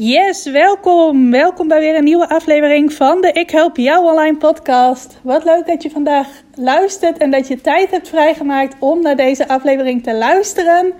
Yes, welkom. Welkom bij weer een nieuwe aflevering van de Ik Help Jou Online podcast. Wat leuk dat je vandaag luistert en dat je tijd hebt vrijgemaakt om naar deze aflevering te luisteren.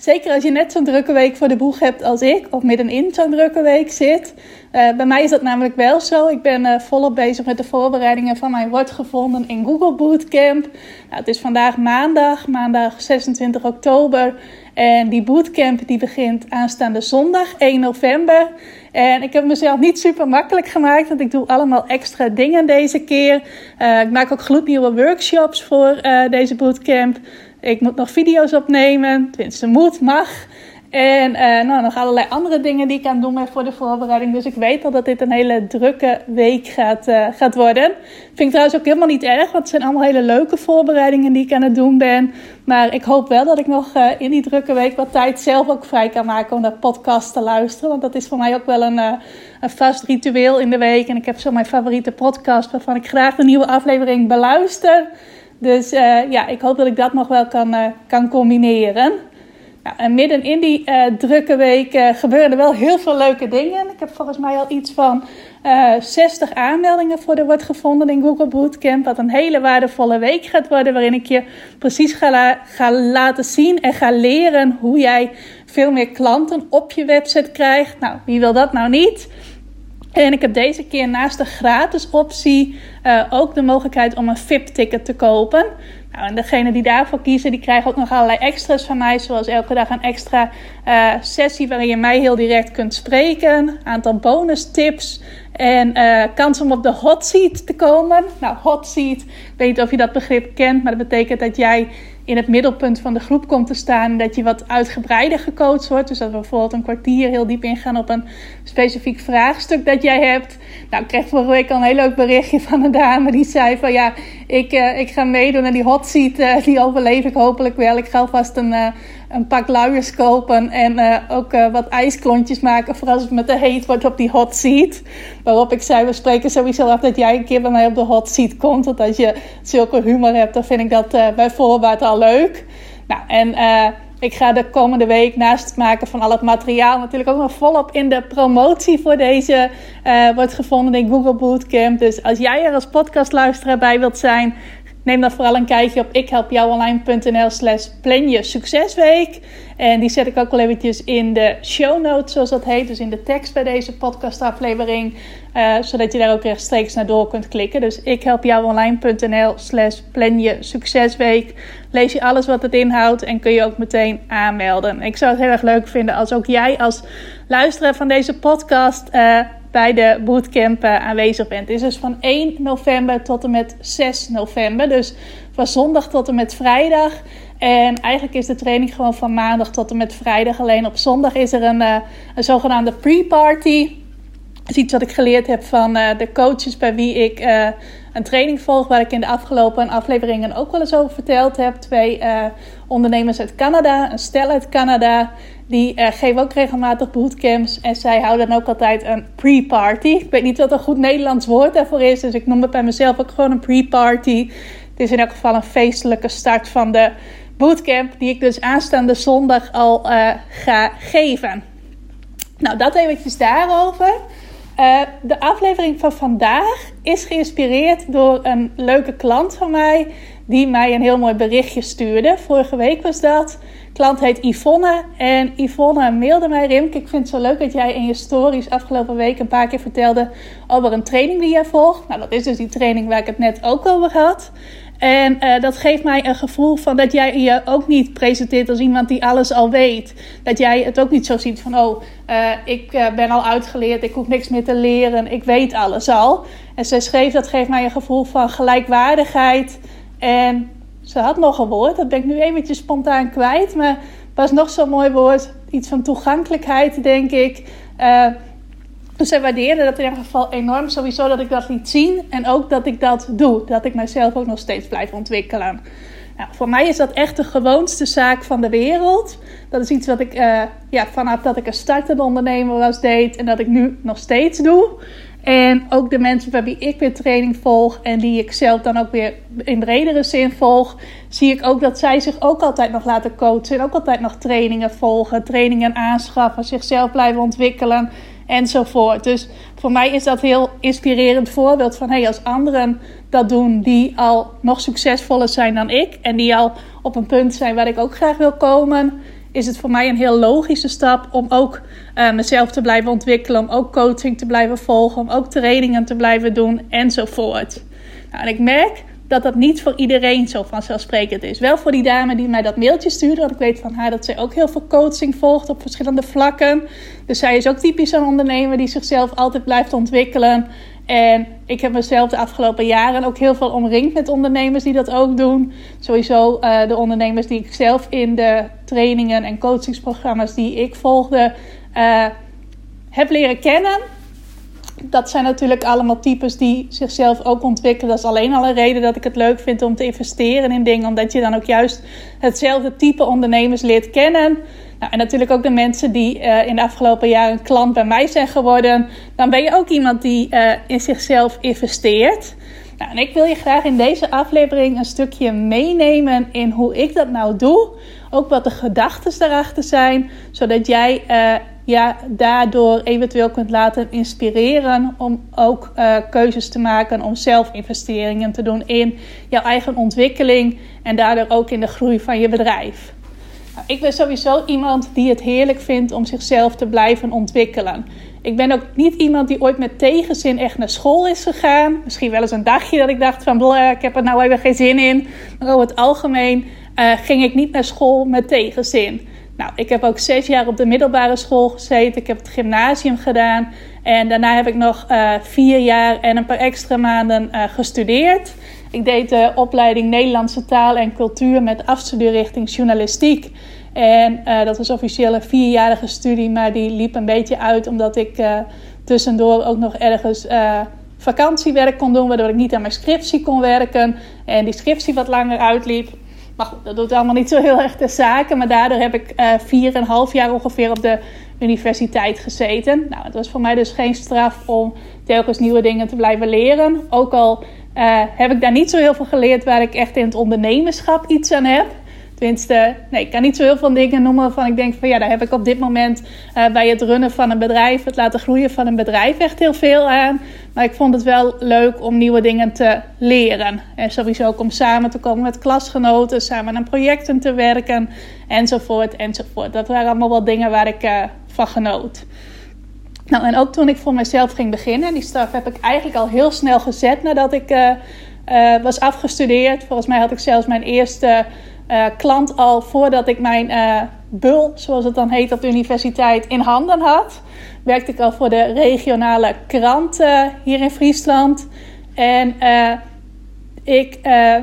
Zeker als je net zo'n drukke week voor de boeg hebt als ik, of middenin zo'n drukke week zit. Uh, bij mij is dat namelijk wel zo. Ik ben uh, volop bezig met de voorbereidingen van mijn Wordt Gevonden in Google Bootcamp. Nou, het is vandaag maandag, maandag 26 oktober. En die bootcamp die begint aanstaande zondag 1 november. En ik heb mezelf niet super makkelijk gemaakt, want ik doe allemaal extra dingen deze keer. Uh, ik maak ook gloednieuwe workshops voor deze bootcamp. Ik moet nog video's opnemen. Tenminste, moet, mag. En uh, nou, nog allerlei andere dingen die ik aan het doen ben voor de voorbereiding. Dus ik weet al dat dit een hele drukke week gaat, uh, gaat worden. Vind ik trouwens ook helemaal niet erg, want het zijn allemaal hele leuke voorbereidingen die ik aan het doen ben. Maar ik hoop wel dat ik nog uh, in die drukke week wat tijd zelf ook vrij kan maken om naar podcast te luisteren. Want dat is voor mij ook wel een, een vast ritueel in de week. En ik heb zo mijn favoriete podcast waarvan ik graag de nieuwe aflevering beluister. Dus uh, ja, ik hoop dat ik dat nog wel kan, uh, kan combineren. Nou, en midden in die uh, drukke week gebeuren er wel heel veel leuke dingen. Ik heb volgens mij al iets van 60 aanmeldingen voor de Wordt Gevonden in Google Bootcamp. Wat een hele waardevolle week gaat worden. Waarin ik je precies ga, ga laten zien en ga leren hoe jij veel meer klanten op je website krijgt. Nou, wie wil dat nou niet? En ik heb deze keer naast de gratis optie uh, ook de mogelijkheid om een VIP-ticket te kopen. Nou, en degene die daarvoor kiezen, die krijgen ook nog allerlei extra's van mij. Zoals elke dag een extra uh, sessie waarin je mij heel direct kunt spreken. Een aantal bonus tips. En uh, kans om op de hot seat te komen. Nou, hot seat, ik weet niet of je dat begrip kent. Maar dat betekent dat jij in het middelpunt van de groep komt te staan. Dat je wat uitgebreider gecoacht wordt. Dus dat we bijvoorbeeld een kwartier heel diep ingaan op een specifiek vraagstuk dat jij hebt. Nou, ik kreeg vorige week al een heel leuk berichtje van een dame die zei van ja, ik, uh, ik ga meedoen aan die hot seat. Uh, die overleef ik hopelijk wel. Ik ga alvast een, uh, een pak luiers kopen en ook wat ijsklontjes maken voor als het me te heet wordt op die hot seat. Waarop ik zei, we spreken sowieso af dat jij een keer bij mij op de hot seat komt. Want als je zulke humor hebt, dan vind ik dat bij voorbaat al leuk. Nou, en ik ga de komende week naast het maken van al het materiaal natuurlijk ook nog volop in de promotie voor deze wordt gevonden in Google Bootcamp. Dus als jij er als podcastluisteraar bij wilt zijn, neem dan vooral een kijkje op ikhelpjouonline.nl slash plan je succesweek. En die zet ik ook wel eventjes in de show notes, zoals dat heet. Dus in de tekst bij deze podcastaflevering. Uh, zodat je daar ook rechtstreeks naar door kunt klikken. Dus ikhelpjouonline.nl slash plan je succesweek. Lees je alles wat het inhoudt en kun je ook meteen aanmelden. Ik zou het heel erg leuk vinden als ook jij als luisteraar van deze podcast... Uh, bij de bootcamp uh, aanwezig bent. Het is dus van 1 november tot en met 6 november. Dus van zondag tot en met vrijdag. En eigenlijk is de training gewoon van maandag tot en met vrijdag. Alleen op zondag is er een, uh, een zogenaamde pre-party. Is iets wat ik geleerd heb van uh, de coaches bij wie ik een training volg. Waar ik in de afgelopen afleveringen ook wel eens over verteld heb. Twee ondernemers uit Canada, een stel uit Canada. Die geven ook regelmatig bootcamps. En zij houden dan ook altijd een pre-party. Ik weet niet wat een goed Nederlands woord daarvoor is. Dus ik noem het bij mezelf ook gewoon een pre-party. Het is in elk geval een feestelijke start van de bootcamp. Die ik dus aanstaande zondag al ga geven. Nou, dat eventjes daarover. Uh, de aflevering van vandaag is geïnspireerd door een leuke klant van mij. Die mij een heel mooi berichtje stuurde. Vorige week was dat klant heet Yvonne. En Yvonne mailde mij, Rimke, ik vind het zo leuk dat jij in je stories afgelopen week een paar keer vertelde over een training die jij volgt. Nou, dat is dus die training waar ik het net ook over had. En uh, dat geeft mij een gevoel van dat jij je ook niet presenteert als iemand die alles al weet. Dat jij het ook niet zo ziet van, oh, uh, ik uh, ben al uitgeleerd, ik hoef niks meer te leren, ik weet alles al. En zij schreef, dat geeft mij een gevoel van gelijkwaardigheid en ze had nog een woord, dat ben ik nu eventjes spontaan kwijt. Maar was nog zo'n mooi woord. Iets van toegankelijkheid, denk ik. Dus zij waardeerde dat in ieder geval enorm. Sowieso dat ik dat liet zien. En ook dat ik dat doe. Dat ik mezelf ook nog steeds blijf ontwikkelen. Nou, voor mij is dat echt de gewoonste zaak van de wereld. Dat is iets wat ik uh, ja, vanaf dat ik een startende ondernemer was deed. En dat ik nu nog steeds doe. En ook de mensen bij wie ik weer training volg en die ik zelf dan ook weer in bredere zin volg, zie ik ook dat zij zich ook altijd nog laten coachen en ook altijd nog trainingen volgen, trainingen aanschaffen, zichzelf blijven ontwikkelen enzovoort. Dus voor mij is dat heel inspirerend voorbeeld van hey, als anderen dat doen die al nog succesvoller zijn dan ik en die al op een punt zijn waar ik ook graag wil komen is het voor mij een heel logische stap om ook uh, mezelf te blijven ontwikkelen, om ook coaching te blijven volgen, om ook trainingen te blijven doen enzovoort. Nou, en ik merk dat dat niet voor iedereen zo vanzelfsprekend is. Wel voor die dame die mij dat mailtje stuurde, want ik weet van haar dat zij ook heel veel coaching volgt op verschillende vlakken. Dus zij is ook typisch een ondernemer die zichzelf altijd blijft ontwikkelen. En ik heb mezelf de afgelopen jaren ook heel veel omringd met ondernemers die dat ook doen. Sowieso uh, de ondernemers die ik zelf in de trainingen en coachingsprogramma's die ik volgde uh, heb leren kennen. Dat zijn natuurlijk allemaal types die zichzelf ook ontwikkelen. Dat is alleen al een reden dat ik het leuk vind om te investeren in dingen. Omdat je dan ook juist hetzelfde type ondernemers leert kennen. Nou, en natuurlijk ook de mensen die uh, in de afgelopen jaren klant bij mij zijn geworden. Dan ben je ook iemand die uh, in zichzelf investeert. Nou, en ik wil je graag in deze aflevering een stukje meenemen in hoe ik dat nou doe. Ook wat de gedachten daarachter zijn. Zodat jij uh, ja, daardoor eventueel kunt laten inspireren om ook uh, keuzes te maken om zelf investeringen te doen in jouw eigen ontwikkeling en daardoor ook in de groei van je bedrijf. Nou, ik ben sowieso iemand die het heerlijk vindt om zichzelf te blijven ontwikkelen. Ik ben ook niet iemand die ooit met tegenzin echt naar school is gegaan. Misschien wel eens een dagje dat ik dacht van ik heb er nou even geen zin in. Maar over het algemeen uh, ging ik niet naar school met tegenzin. Nou, ik heb ook zes jaar op de middelbare school gezeten. Ik heb het gymnasium gedaan. En daarna heb ik nog uh, vier jaar en een paar extra maanden uh, gestudeerd. Ik deed de opleiding Nederlandse taal en cultuur met afstudeerrichting journalistiek. En uh, dat was officieel een vierjarige studie, maar die liep een beetje uit omdat ik tussendoor ook nog ergens vakantiewerk kon doen, waardoor ik niet aan mijn scriptie kon werken en die scriptie wat langer uitliep. Maar goed, dat doet allemaal niet zo heel erg de zaken. Maar daardoor heb ik vier en half jaar ongeveer op de universiteit gezeten. Nou, het was voor mij dus geen straf om telkens nieuwe dingen te blijven leren. Ook al uh, heb ik daar niet zo heel veel geleerd waar ik echt in het ondernemerschap iets aan heb. Tenminste, nee, ik kan niet zo heel veel dingen noemen waarvan ik denk van ja, daar heb ik op dit moment uh, bij het runnen van een bedrijf, het laten groeien van een bedrijf echt heel veel aan. Maar ik vond het wel leuk om nieuwe dingen te leren. En sowieso ook om samen te komen met klasgenoten, samen aan projecten te werken enzovoort enzovoort. Dat waren allemaal wel dingen waar ik uh, van genoot. Nou, en ook toen ik voor mezelf ging beginnen, die stap heb ik eigenlijk al heel snel gezet nadat ik uh, was afgestudeerd. Volgens mij had ik zelfs mijn eerste uh, klant al voordat ik mijn bul, zoals het dan heet op de universiteit, in handen had. Werkte ik al voor de regionale krant hier in Friesland. En ik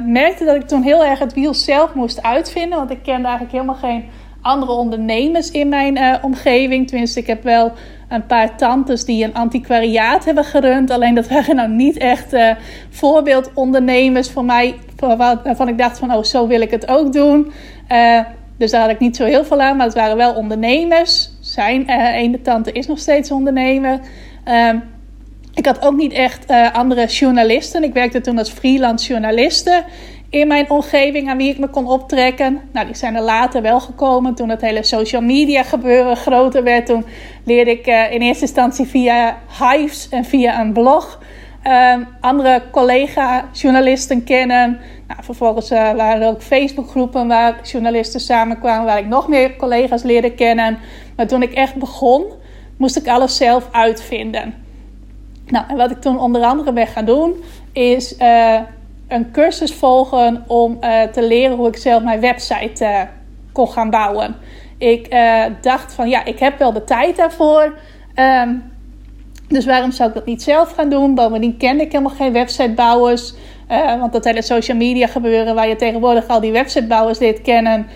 merkte dat ik toen heel erg het wiel zelf moest uitvinden, want ik kende eigenlijk helemaal geen andere ondernemers in mijn omgeving. Tenminste, ik heb wel een paar tantes die een antiquariaat hebben gerund. Alleen dat waren nou niet echt uh, voorbeeldondernemers voor mij. Waarvan ik dacht van, oh, zo wil ik het ook doen. Uh, dus daar had ik niet zo heel veel aan. Maar het waren wel ondernemers. Zijn uh, ene tante is nog steeds ondernemer. Ehm, ik had ook niet echt andere journalisten. Ik werkte toen als freelance journaliste in mijn omgeving aan wie ik me kon optrekken. Nou, die zijn er later wel gekomen toen het hele social media gebeuren groter werd. Toen leerde ik uh, in eerste instantie via Hives en via een blog uh, andere collega-journalisten kennen. Nou, vervolgens uh, waren er ook Facebookgroepen waar journalisten samenkwamen, waar ik nog meer collega's leerde kennen. Maar toen ik echt begon, moest ik alles zelf uitvinden. Nou, en wat ik toen onder andere ben gaan doen, is uh, een cursus volgen om uh, te leren hoe ik zelf mijn website uh, kon gaan bouwen. Ik uh, dacht van ja, ik heb wel de tijd daarvoor. Um, dus waarom zou ik dat niet zelf gaan doen? Bovendien kende ik helemaal geen websitebouwers. want dat hele social media gebeuren waar je tegenwoordig al die websitebouwers leert kennen.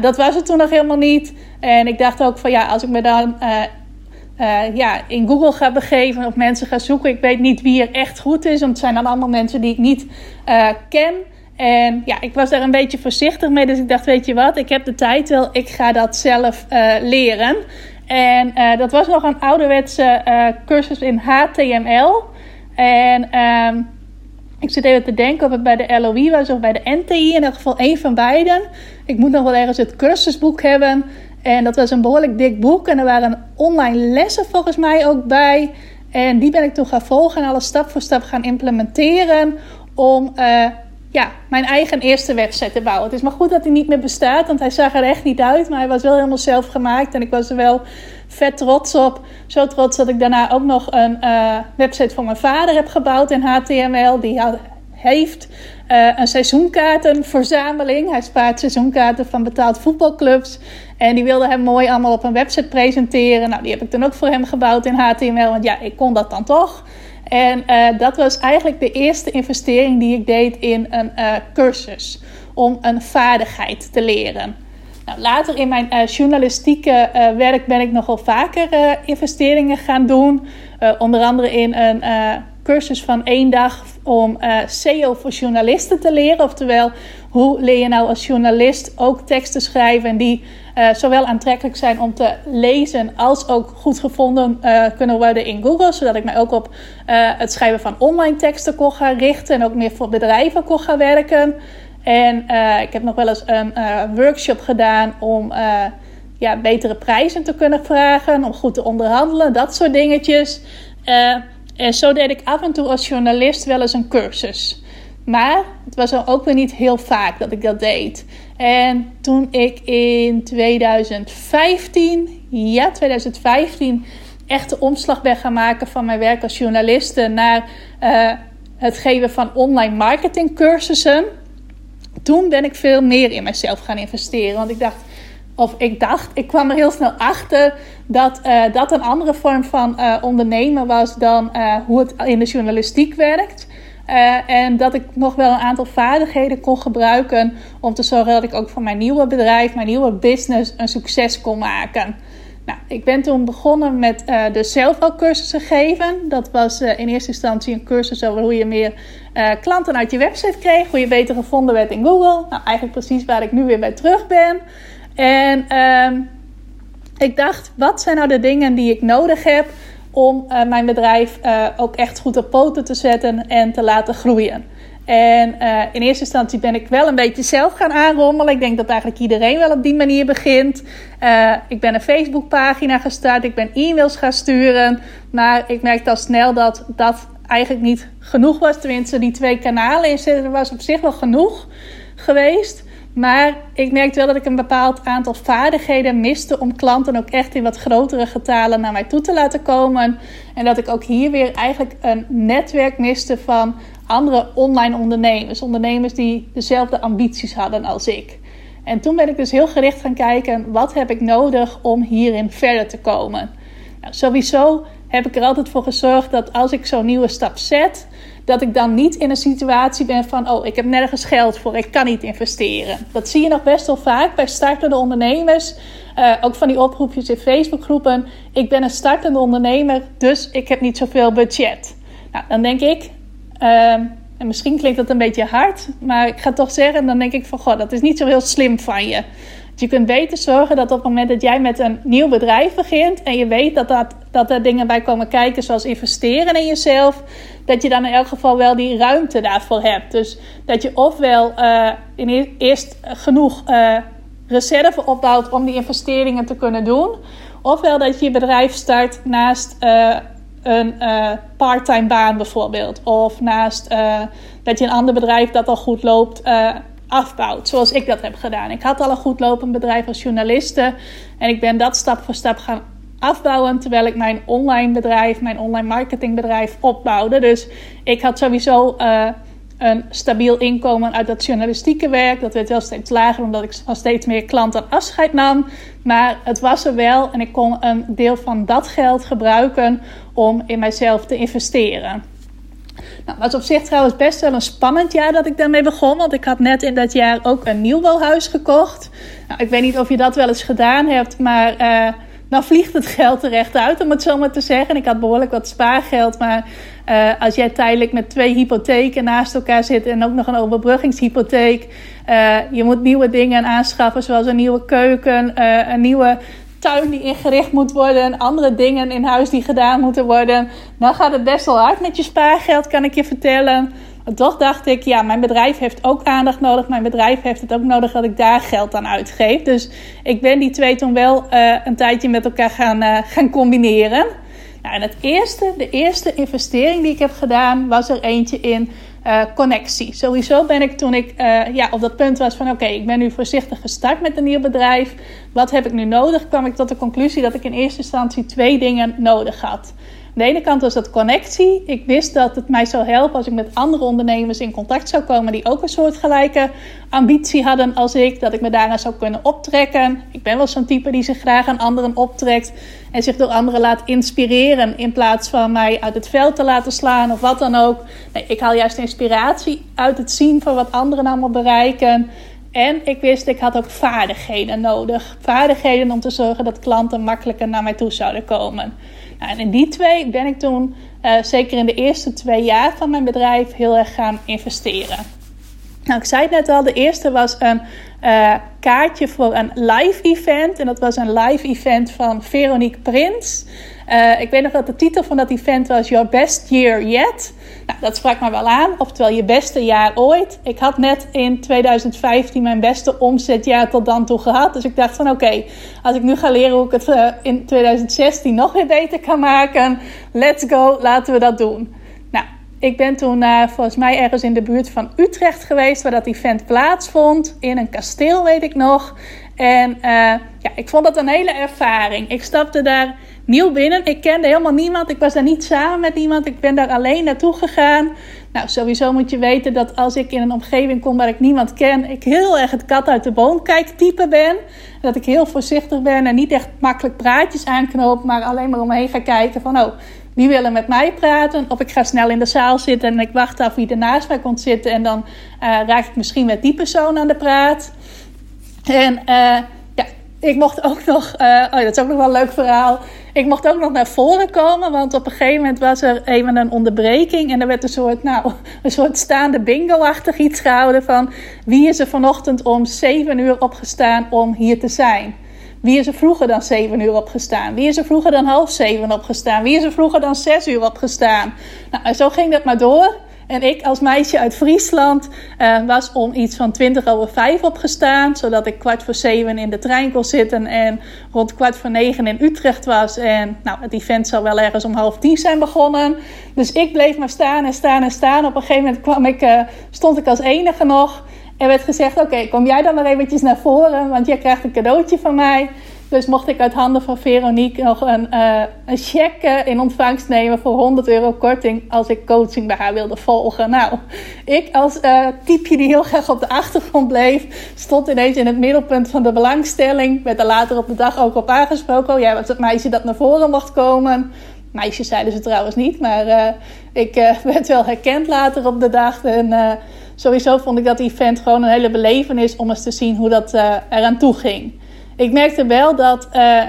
dat was het toen nog helemaal niet. En ik dacht ook van ja, als ik me dan uh, ja, in Google ga begeven of mensen ga zoeken. Ik weet niet wie er echt goed is, want het zijn dan allemaal mensen die ik niet uh, ken. En ja, ik was daar een beetje voorzichtig mee. Dus ik dacht, weet je wat, ik heb de tijd wel, ik ga dat zelf uh, leren. En dat was nog een ouderwetse cursus in HTML. En ehm, ik zit even te denken of het bij de LOI was of bij de NTI. In ieder geval één van beiden. Ik moet nog wel ergens het cursusboek hebben. En dat was een behoorlijk dik boek. En er waren online lessen volgens mij ook bij. En die ben ik toen gaan volgen en alles stap voor stap gaan implementeren. Om uh, ja, mijn eigen eerste website te bouwen. Het is maar goed dat hij niet meer bestaat, want hij zag er echt niet uit. Maar hij was wel helemaal zelf gemaakt. En ik was er wel vet trots op. Zo trots dat ik daarna ook nog een uh, website voor mijn vader heb gebouwd in HTML. Die had, heeft uh, een seizoenkaartenverzameling. Hij spaart seizoenkaarten van betaald voetbalclubs. En die wilde hem mooi allemaal op een website presenteren. Nou, die heb ik dan ook voor hem gebouwd in HTML. Want ja, ik kon dat dan toch. En uh, dat was eigenlijk de eerste investering die ik deed in een uh, cursus. Om een vaardigheid te leren. Nou, later in mijn journalistieke werk ben ik nogal vaker investeringen gaan doen. onder andere in een cursus van één dag om uh, SEO voor journalisten te leren. Oftewel, hoe leer je nou als journalist ook teksten schrijven en die uh, zowel aantrekkelijk zijn om te lezen als ook goed gevonden uh, kunnen worden in Google. Zodat ik mij ook op het schrijven van online teksten kon gaan richten en ook meer voor bedrijven kon gaan werken. En ik heb nog wel eens een workshop gedaan om ja, betere prijzen te kunnen vragen, om goed te onderhandelen, dat soort dingetjes. En zo deed ik af en toe als journalist wel eens een cursus. Maar het was ook weer niet heel vaak dat ik dat deed. En toen ik in 2015, ja, 2015, echt de omslag ben gaan maken van mijn werk als journaliste naar uh, het geven van online marketing cursussen. Toen ben ik veel meer in mezelf gaan investeren. Want ik dacht, of ik dacht, ik kwam er heel snel achter dat uh, dat een andere vorm van uh, ondernemen was dan uh, hoe het in de journalistiek werkt. en dat ik nog wel een aantal vaardigheden kon gebruiken om te zorgen dat ik ook van mijn nieuwe bedrijf, mijn nieuwe business, een succes kon maken. Nou, ik ben toen begonnen met de zelfhelpcursussen geven. Dat was in eerste instantie een cursus over hoe je meer klanten uit je website kreeg, hoe je beter gevonden werd in Google. Nou, eigenlijk precies waar ik nu weer bij terug ben. En uh, ik dacht, wat zijn nou de dingen die ik nodig heb om uh, mijn bedrijf uh, ook echt goed op poten te zetten en te laten groeien? En uh, in eerste instantie ben ik wel een beetje zelf gaan aanrommelen. Ik denk dat eigenlijk iedereen wel op die manier begint. ik ben een Facebookpagina gestart, ik ben e-mails gaan sturen. Maar ik merkte al snel dat dat eigenlijk niet genoeg was. Tenminste, die twee kanalen inzetten was op zich wel genoeg geweest. Maar ik merkte wel dat ik een bepaald aantal vaardigheden miste om klanten ook echt in wat grotere getalen naar mij toe te laten komen. En dat ik ook hier weer eigenlijk een netwerk miste van andere online ondernemers. Ondernemers die dezelfde ambities hadden als ik. En toen ben ik dus heel gericht gaan kijken, wat heb ik nodig om hierin verder te komen? Nou, sowieso heb ik er altijd voor gezorgd dat als ik zo'n nieuwe stap zet, dat ik dan niet in een situatie ben van, oh, ik heb nergens geld voor, ik kan niet investeren. Dat zie je nog best wel vaak bij startende ondernemers. Uh, ook van die oproepjes in Facebookgroepen. Ik ben een startende ondernemer, dus ik heb niet zoveel budget. Nou, dan denk ik, uh, en misschien klinkt dat een beetje hard, maar ik ga toch zeggen, dan denk ik van, god, dat is niet zo heel slim van je. Je kunt beter zorgen dat op het moment dat jij met een nieuw bedrijf begint en je weet dat, dat, dat er dingen bij komen kijken, zoals investeren in jezelf, dat je dan in elk geval wel die ruimte daarvoor hebt. Dus dat je ofwel uh, in eerst genoeg uh, reserve opbouwt om die investeringen te kunnen doen, ofwel dat je je bedrijf start naast uh, een parttime baan bijvoorbeeld, of naast dat je een ander bedrijf dat al goed loopt afbouwt, zoals ik dat heb gedaan. Ik had al een goed lopend bedrijf als journaliste en ik ben dat stap voor stap gaan afbouwen terwijl ik mijn online bedrijf, mijn online marketingbedrijf opbouwde. Dus ik had sowieso uh, een stabiel inkomen uit dat journalistieke werk. Dat werd wel steeds lager omdat ik van steeds meer klanten afscheid nam. Maar het was er wel en ik kon een deel van dat geld gebruiken om in mijzelf te investeren. Nou, was op zich trouwens best wel een spannend jaar dat ik daarmee begon. Want ik had net in dat jaar ook een nieuwbouwhuis gekocht. Nou, ik weet niet of je dat wel eens gedaan hebt, maar uh, dan vliegt het geld er echt uit, om het zo maar te zeggen. Ik had behoorlijk wat spaargeld, maar uh, als jij tijdelijk met twee hypotheken naast elkaar zit en ook nog een overbruggingshypotheek, uh, je moet nieuwe dingen aanschaffen, zoals een nieuwe keuken, een nieuwe tuin die ingericht moet worden, andere dingen in huis die gedaan moeten worden, dan gaat het best wel hard met je spaargeld, kan ik je vertellen. Toch dacht ik, ja, mijn bedrijf heeft ook aandacht nodig. Mijn bedrijf heeft het ook nodig dat ik daar geld aan uitgeef. Dus ik ben die twee toen wel uh, een tijdje met elkaar gaan, uh, gaan combineren. Nou, en het eerste, de eerste investering die ik heb gedaan, was er eentje in uh, connectie. Sowieso ben ik toen ik ja, op dat punt was van oké, ik ben nu voorzichtig gestart met een nieuw bedrijf. Wat heb ik nu nodig? kwam ik tot de conclusie dat ik in eerste instantie twee dingen nodig had. De ene kant was dat connectie. Ik wist dat het mij zou helpen als ik met andere ondernemers in contact zou komen die ook een soortgelijke ambitie hadden als ik. Dat ik me daaraan zou kunnen optrekken. Ik ben wel zo'n type die zich graag aan anderen optrekt en zich door anderen laat inspireren in plaats van mij uit het veld te laten slaan of wat dan ook. Nee, ik haal juist inspiratie uit het zien van wat anderen allemaal bereiken. En ik wist, ik had ook vaardigheden nodig. Vaardigheden om te zorgen dat klanten makkelijker naar mij toe zouden komen. Nou, en in die twee ben ik toen, uh, zeker in de eerste twee jaar van mijn bedrijf, heel erg gaan investeren. Nou, ik zei het net al, de eerste was een uh, kaartje voor een live event. En dat was een live event van Veronique Prins. Uh, ik weet nog dat de titel van dat event was Your Best Year Yet. Nou, dat sprak me wel aan. Oftewel je beste jaar ooit. Ik had net in 2015 mijn beste omzetjaar tot dan toe gehad. Dus ik dacht van oké, als ik nu ga leren hoe ik het uh, in 2016 nog weer beter kan maken. Let's go, laten we dat doen. Ik ben toen uh, volgens mij ergens in de buurt van Utrecht geweest waar dat event plaatsvond. In een kasteel weet ik nog. En uh, ja, ik vond dat een hele ervaring. Ik stapte daar nieuw binnen. Ik kende helemaal niemand. Ik was daar niet samen met iemand. Ik ben daar alleen naartoe gegaan. Nou, sowieso moet je weten dat als ik in een omgeving kom waar ik niemand ken, ik heel erg het kat uit de boom kijk type ben. Dat ik heel voorzichtig ben en niet echt makkelijk praatjes aanknoop, maar alleen maar omheen ga kijken van, oh, wie willen met mij praten? Of ik ga snel in de zaal zitten en ik wacht af wie er naast mij komt zitten en dan uh, raak ik misschien met die persoon aan de praat. En uh, ja, ik mocht ook nog, uh, oh, dat is ook nog wel een leuk verhaal. Ik mocht ook nog naar voren komen, want op een gegeven moment was er even een onderbreking. En er werd een soort, nou, een soort staande bingo-achtig iets gehouden van... wie is er vanochtend om 7 uur opgestaan om hier te zijn? Wie is er vroeger dan 7 uur opgestaan? Wie is er vroeger dan half 7 opgestaan? Wie is er vroeger dan 6 uur opgestaan? Nou, en zo ging dat maar door. En ik als meisje uit Friesland uh, was om iets van 20 over 5 opgestaan. Zodat ik kwart voor 7 in de trein kon zitten. En rond kwart voor 9 in Utrecht was. En nou, het event zou wel ergens om half 10 zijn begonnen. Dus ik bleef maar staan en staan en staan. Op een gegeven moment kwam ik, uh, stond ik als enige nog. Er werd gezegd: Oké, kom jij dan maar eventjes naar voren. Want jij krijgt een cadeautje van mij. Dus mocht ik uit handen van Veronique nog een, uh, een cheque in ontvangst nemen voor 100 euro korting als ik coaching bij haar wilde volgen. Nou, ik als uh, die heel graag op de achtergrond bleef, stond ineens in het middelpunt van de belangstelling. Werd er later op de dag ook op aangesproken. Oh, jij was het meisje dat naar voren mocht komen. Meisjes zeiden ze trouwens niet, maar uh, ik werd wel herkend later op de dag. En sowieso vond ik dat event gewoon een hele belevenis om eens te zien hoe dat eraan toe ging ik merkte wel dat uh,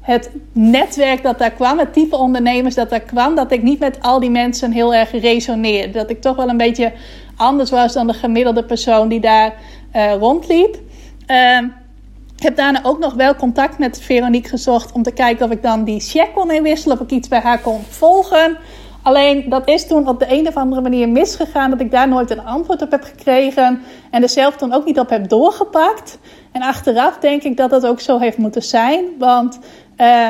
het netwerk dat daar kwam, het type ondernemers dat daar kwam, dat ik niet met al die mensen heel erg resoneerde. Dat ik toch wel een beetje anders was dan de gemiddelde persoon die daar uh, rondliep. Uh, ik heb daarna ook nog wel contact met Veronique gezocht om te kijken of ik dan die check kon inwisselen, of ik iets bij haar kon volgen. Alleen dat is toen op de een of andere manier misgegaan, dat ik daar nooit een antwoord op heb gekregen en er zelf toen ook niet op heb doorgepakt. En achteraf denk ik dat dat ook zo heeft moeten zijn, want uh,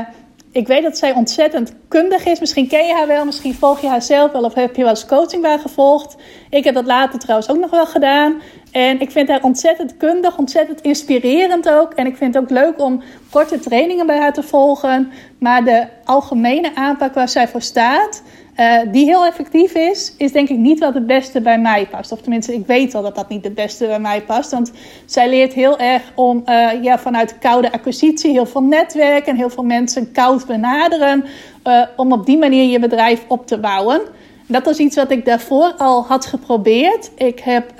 ik weet dat zij ontzettend kundig is. Misschien ken je haar wel, misschien volg je haar zelf wel of heb je wel eens coaching bij gevolgd. Ik heb dat later trouwens ook nog wel gedaan. En ik vind haar ontzettend kundig, ontzettend inspirerend ook. En ik vind het ook leuk om korte trainingen bij haar te volgen. Maar de algemene aanpak waar zij voor staat, uh, die heel effectief is, is denk ik niet wat het beste bij mij past. Of tenminste, ik weet wel dat dat niet het beste bij mij past. Want zij leert heel erg om uh, ja, vanuit koude acquisitie, heel veel netwerken, heel veel mensen koud benaderen. Uh, om op die manier je bedrijf op te bouwen. Dat was iets wat ik daarvoor al had geprobeerd. Ik heb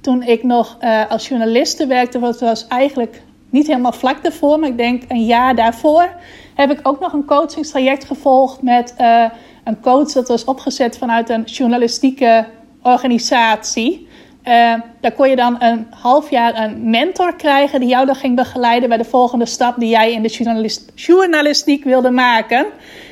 toen ik nog als journaliste werkte, wat was eigenlijk niet helemaal vlak daarvoor, maar ik denk een jaar daarvoor, heb ik ook nog een coachingstraject gevolgd met een coach dat was opgezet vanuit een journalistieke organisatie. Uh, daar kon je dan een half jaar een mentor krijgen die jou dan ging begeleiden bij de volgende stap die jij in de journalistiek wilde maken.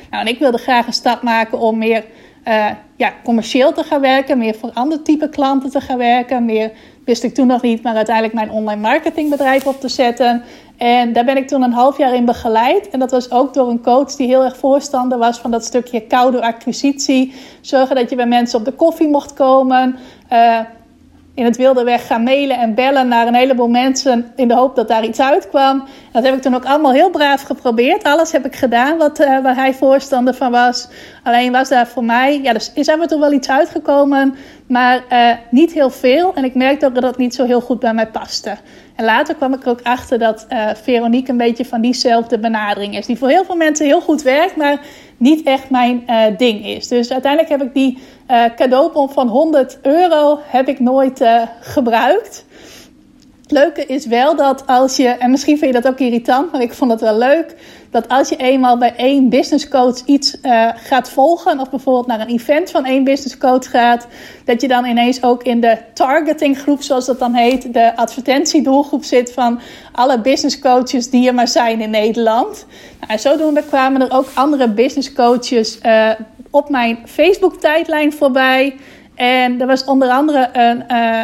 Nou, en ik wilde graag een stap maken om meer uh, ja, commercieel te gaan werken, meer voor ander type klanten te gaan werken. Meer wist ik toen nog niet, maar uiteindelijk mijn online marketingbedrijf op te zetten. En daar ben ik toen een half jaar in begeleid. En dat was ook door een coach die heel erg voorstander was van dat stukje koude acquisitie. Zorgen dat je bij mensen op de koffie mocht komen. Uh, in het wilde weg gaan mailen en bellen naar een heleboel mensen in de hoop dat daar iets uitkwam. Dat heb ik toen ook allemaal heel braaf geprobeerd. Alles heb ik gedaan wat, uh, waar hij voorstander van was. Alleen was daar voor mij, ja, dus is er toch wel iets uitgekomen, maar uh, niet heel veel. En ik merkte ook dat dat niet zo heel goed bij mij paste. En later kwam ik er ook achter dat uh, Veronique een beetje van diezelfde benadering is. Die voor heel veel mensen heel goed werkt, maar niet echt mijn ding is. Dus uiteindelijk heb ik die uh, cadeaubon van 100 euro heb ik nooit uh, gebruikt. Leuke is wel dat als je, en misschien vind je dat ook irritant, maar ik vond het wel leuk, dat als je eenmaal bij één business coach iets uh, gaat volgen, of bijvoorbeeld naar een event van één business coach gaat, dat je dan ineens ook in de targetinggroep, zoals dat dan heet, de advertentiedoelgroep zit van alle business coaches die er maar zijn in Nederland. Nou, en zodoende kwamen er ook andere business coaches uh, op mijn Facebook-tijdlijn voorbij. En er was onder andere een uh,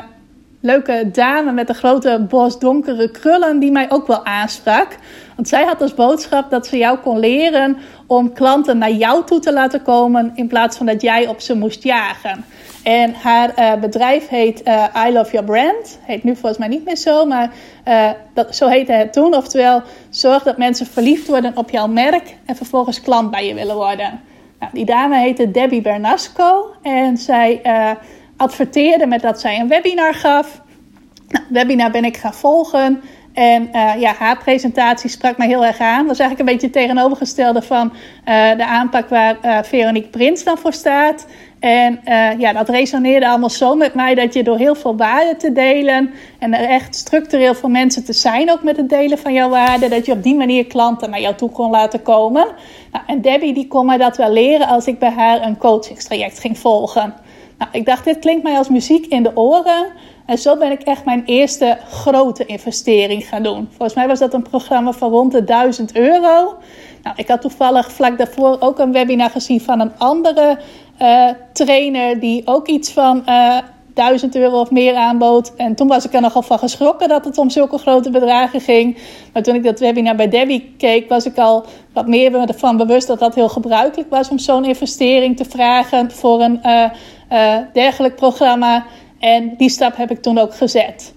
leuke dame met een grote bos donkere krullen die mij ook wel aansprak. Want zij had als boodschap dat ze jou kon leren om klanten naar jou toe te laten komen in plaats van dat jij op ze moest jagen. En haar uh, bedrijf heet uh, I Love Your Brand. Heet nu volgens mij niet meer zo, maar dat, zo heette het toen. Oftewel, zorg dat mensen verliefd worden op jouw merk en vervolgens klant bij je willen worden. Nou, die dame heette Debbie Bernasco en zij adverteerde met dat zij een webinar gaf. Nou, webinar ben ik gaan volgen. En uh, ja, haar presentatie sprak mij heel erg aan. Dat was eigenlijk een beetje het tegenovergestelde van uh, de aanpak waar Veronique Prins dan voor staat. En ja, dat resoneerde allemaal zo met mij dat je door heel veel waarden te delen en er echt structureel voor mensen te zijn, ook met het delen van jouw waarden, dat je op die manier klanten naar jou toe kon laten komen. Nou, en Debbie die kon mij dat wel leren als ik bij haar een coachingstraject ging volgen. Nou, ik dacht, dit klinkt mij als muziek in de oren. En zo ben ik echt mijn eerste grote investering gaan doen. Volgens mij was dat een programma van rond de 1000 euro. Nou, ik had toevallig vlak daarvoor ook een webinar gezien van een andere uh, trainer die ook iets van uh, eh, 1000 euro of meer aanbood. En toen was ik er nogal van geschrokken dat het om zulke grote bedragen ging. Maar toen ik dat webinar bij Debbie keek, was ik al wat meer ervan bewust dat dat heel gebruikelijk was om zo'n investering te vragen voor een uh, dergelijk programma. En die stap heb ik toen ook gezet.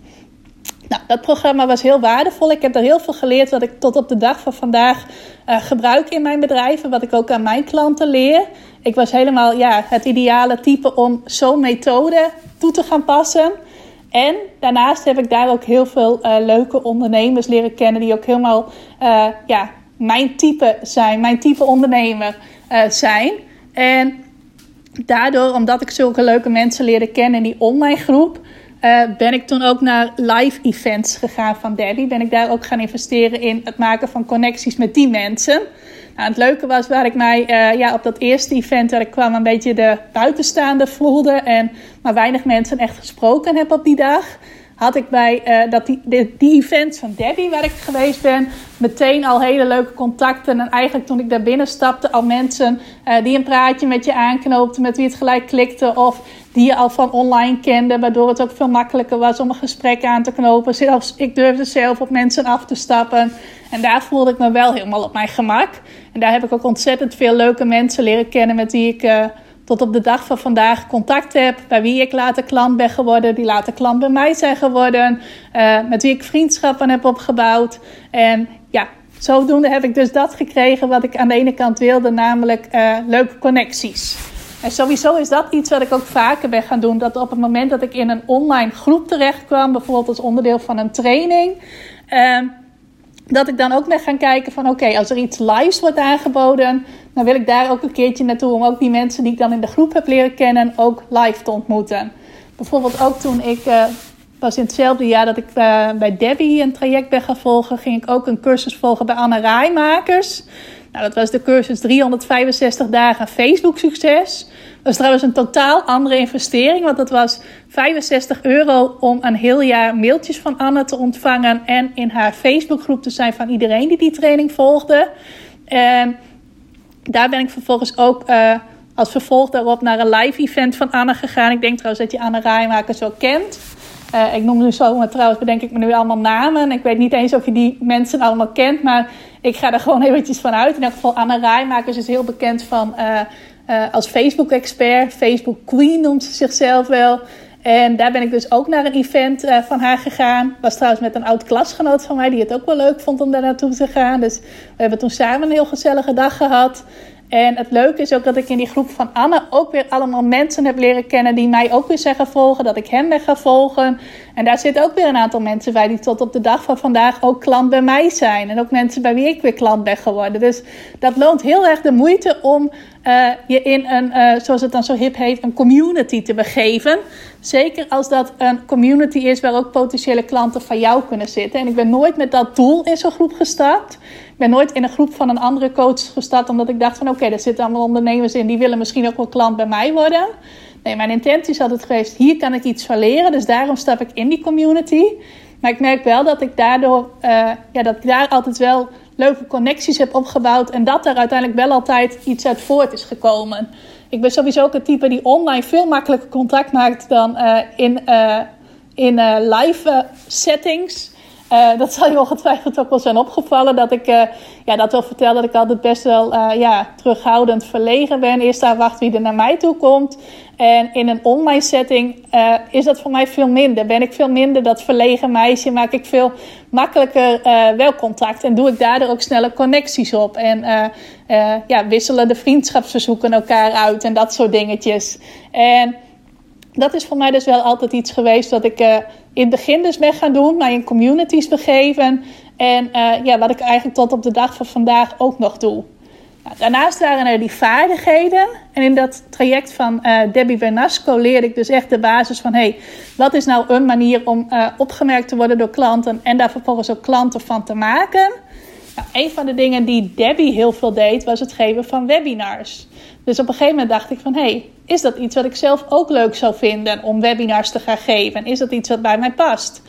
Nou, dat programma was heel waardevol. Ik heb er heel veel geleerd wat ik tot op de dag van vandaag gebruik in mijn bedrijf en wat ik ook aan mijn klanten leer. Ik was helemaal ja, het ideale type om zo'n methode toe te gaan passen. En daarnaast heb ik daar ook heel veel uh, leuke ondernemers leren kennen die ook helemaal uh, ja, mijn type zijn, mijn type ondernemer zijn. En daardoor, omdat ik zulke leuke mensen leerde kennen in die online groep, ben ik toen ook naar live events gegaan van Debbie. Ben ik daar ook gaan investeren in het maken van connecties met die mensen. Nou, het leuke was waar ik mij uh, ja, op dat eerste event waar ik kwam een beetje de buitenstaande voelde en maar weinig mensen echt gesproken heb op die dag had ik bij uh, dat die, die, events van Debbie, waar ik geweest ben, meteen al hele leuke contacten. En eigenlijk toen ik daar binnen stapte, al mensen uh, die een praatje met je aanknoopten, met wie het gelijk klikte. Of die je al van online kende, waardoor het ook veel makkelijker was om een gesprek aan te knopen. Zelfs ik durfde zelf op mensen af te stappen. En daar voelde ik me wel helemaal op mijn gemak. En daar heb ik ook ontzettend veel leuke mensen leren kennen met wie ik. Uh, tot op de dag van vandaag contact heb. Bij wie ik later klant ben geworden. Die later klant bij mij zijn geworden. Uh, met wie ik vriendschappen heb opgebouwd. En ja, zodoende heb ik dus dat gekregen wat ik aan de ene kant wilde. Namelijk uh, leuke connecties. En sowieso is dat iets wat ik ook vaker ben gaan doen. Dat op het moment dat ik in een online groep terecht kwam. Bijvoorbeeld als onderdeel van een training. Uh, dat ik dan ook ben gaan kijken van oké, als er iets lives wordt aangeboden, dan wil ik daar ook een keertje naartoe om ook die mensen die ik dan in de groep heb leren kennen ook live te ontmoeten. Bijvoorbeeld ook toen ik uh, was in hetzelfde jaar dat ik uh, bij Debbie een traject ben gaan volgen, ging ik ook een cursus volgen bij Anne Rijmakers. Nou, dat was de cursus 365 dagen Facebook succes. Dat was trouwens een totaal andere investering, want dat was 65 euro om een heel jaar mailtjes van Anne te ontvangen en in haar Facebookgroep te zijn van iedereen die die training volgde. En daar ben ik vervolgens ook uh, als vervolg daarop naar een live event van Anne gegaan. Ik denk trouwens dat je Anne Rijmakers wel kent. Uh, ik noem nu zo, maar trouwens bedenk ik me nu allemaal namen. Ik weet niet eens of je die mensen allemaal kent, maar ik ga er gewoon eventjes van uit. In ieder geval, Anne Rijmakers is heel bekend van, uh, uh, als Facebook-expert. Facebook Queen noemt ze zichzelf wel. En daar ben ik dus ook naar een event van haar gegaan. Was trouwens met een oud klasgenoot van mij die het ook wel leuk vond om daar naartoe te gaan. Dus we hebben toen samen een heel gezellige dag gehad. En het leuke is ook dat ik in die groep van Anne ook weer allemaal mensen heb leren kennen die mij ook weer zeggen volgen, dat ik hem ben gaan volgen. En daar zitten ook weer een aantal mensen bij die tot op de dag van vandaag ook klant bij mij zijn. En ook mensen bij wie ik weer klant ben geworden. Dus dat loont heel erg de moeite om uh, je in een, uh, zoals het dan zo hip heet, een community te begeven. Zeker als dat een community is waar ook potentiële klanten van jou kunnen zitten. En ik ben nooit met dat doel in zo'n groep gestart. Ik ben nooit in een groep van een andere coach gestart omdat ik dacht van oké, daar zitten allemaal ondernemers in die willen misschien ook wel klant bij mij worden. Nee, mijn intentie is altijd geweest, hier kan ik iets van leren. Dus daarom stap ik in die community. Maar ik merk wel dat ik daardoor, uh, ja, dat ik daar altijd wel leuke connecties heb opgebouwd. En dat er uiteindelijk wel altijd iets uit voort is gekomen. Ik ben sowieso ook een type die online veel makkelijker contact maakt dan uh, in, uh, in live settings. Uh, dat zal je ongetwijfeld ook wel zijn opgevallen. Dat ik uh, ja, dat wel vertel dat ik altijd best wel uh, ja, terughoudend verlegen ben. Eerst wacht wie er naar mij toe komt. En in een online setting is dat voor mij veel minder. Ben ik veel minder dat verlegen meisje. Maak ik veel makkelijker wel contact. En doe ik daardoor ook sneller connecties op. En ja, wisselen de vriendschapsverzoeken elkaar uit. En dat soort dingetjes. En dat is voor mij dus wel altijd iets geweest wat ik uh, in het begin dus ben gaan doen. Mij in communities begeven. En uh, ja, wat ik eigenlijk tot op de dag van vandaag ook nog doe. Nou, daarnaast waren er die vaardigheden. En in dat traject van uh, Debbie Bernasco leerde ik dus echt de basis van... hey, wat is nou een manier om opgemerkt te worden door klanten... en daar vervolgens ook klanten van te maken... Nou, een van de dingen die Debbie heel veel deed, was het geven van webinars. Dus op een gegeven moment dacht ik van, hé, hey, is dat iets wat ik zelf ook leuk zou vinden om webinars te gaan geven? Is dat iets wat bij mij past?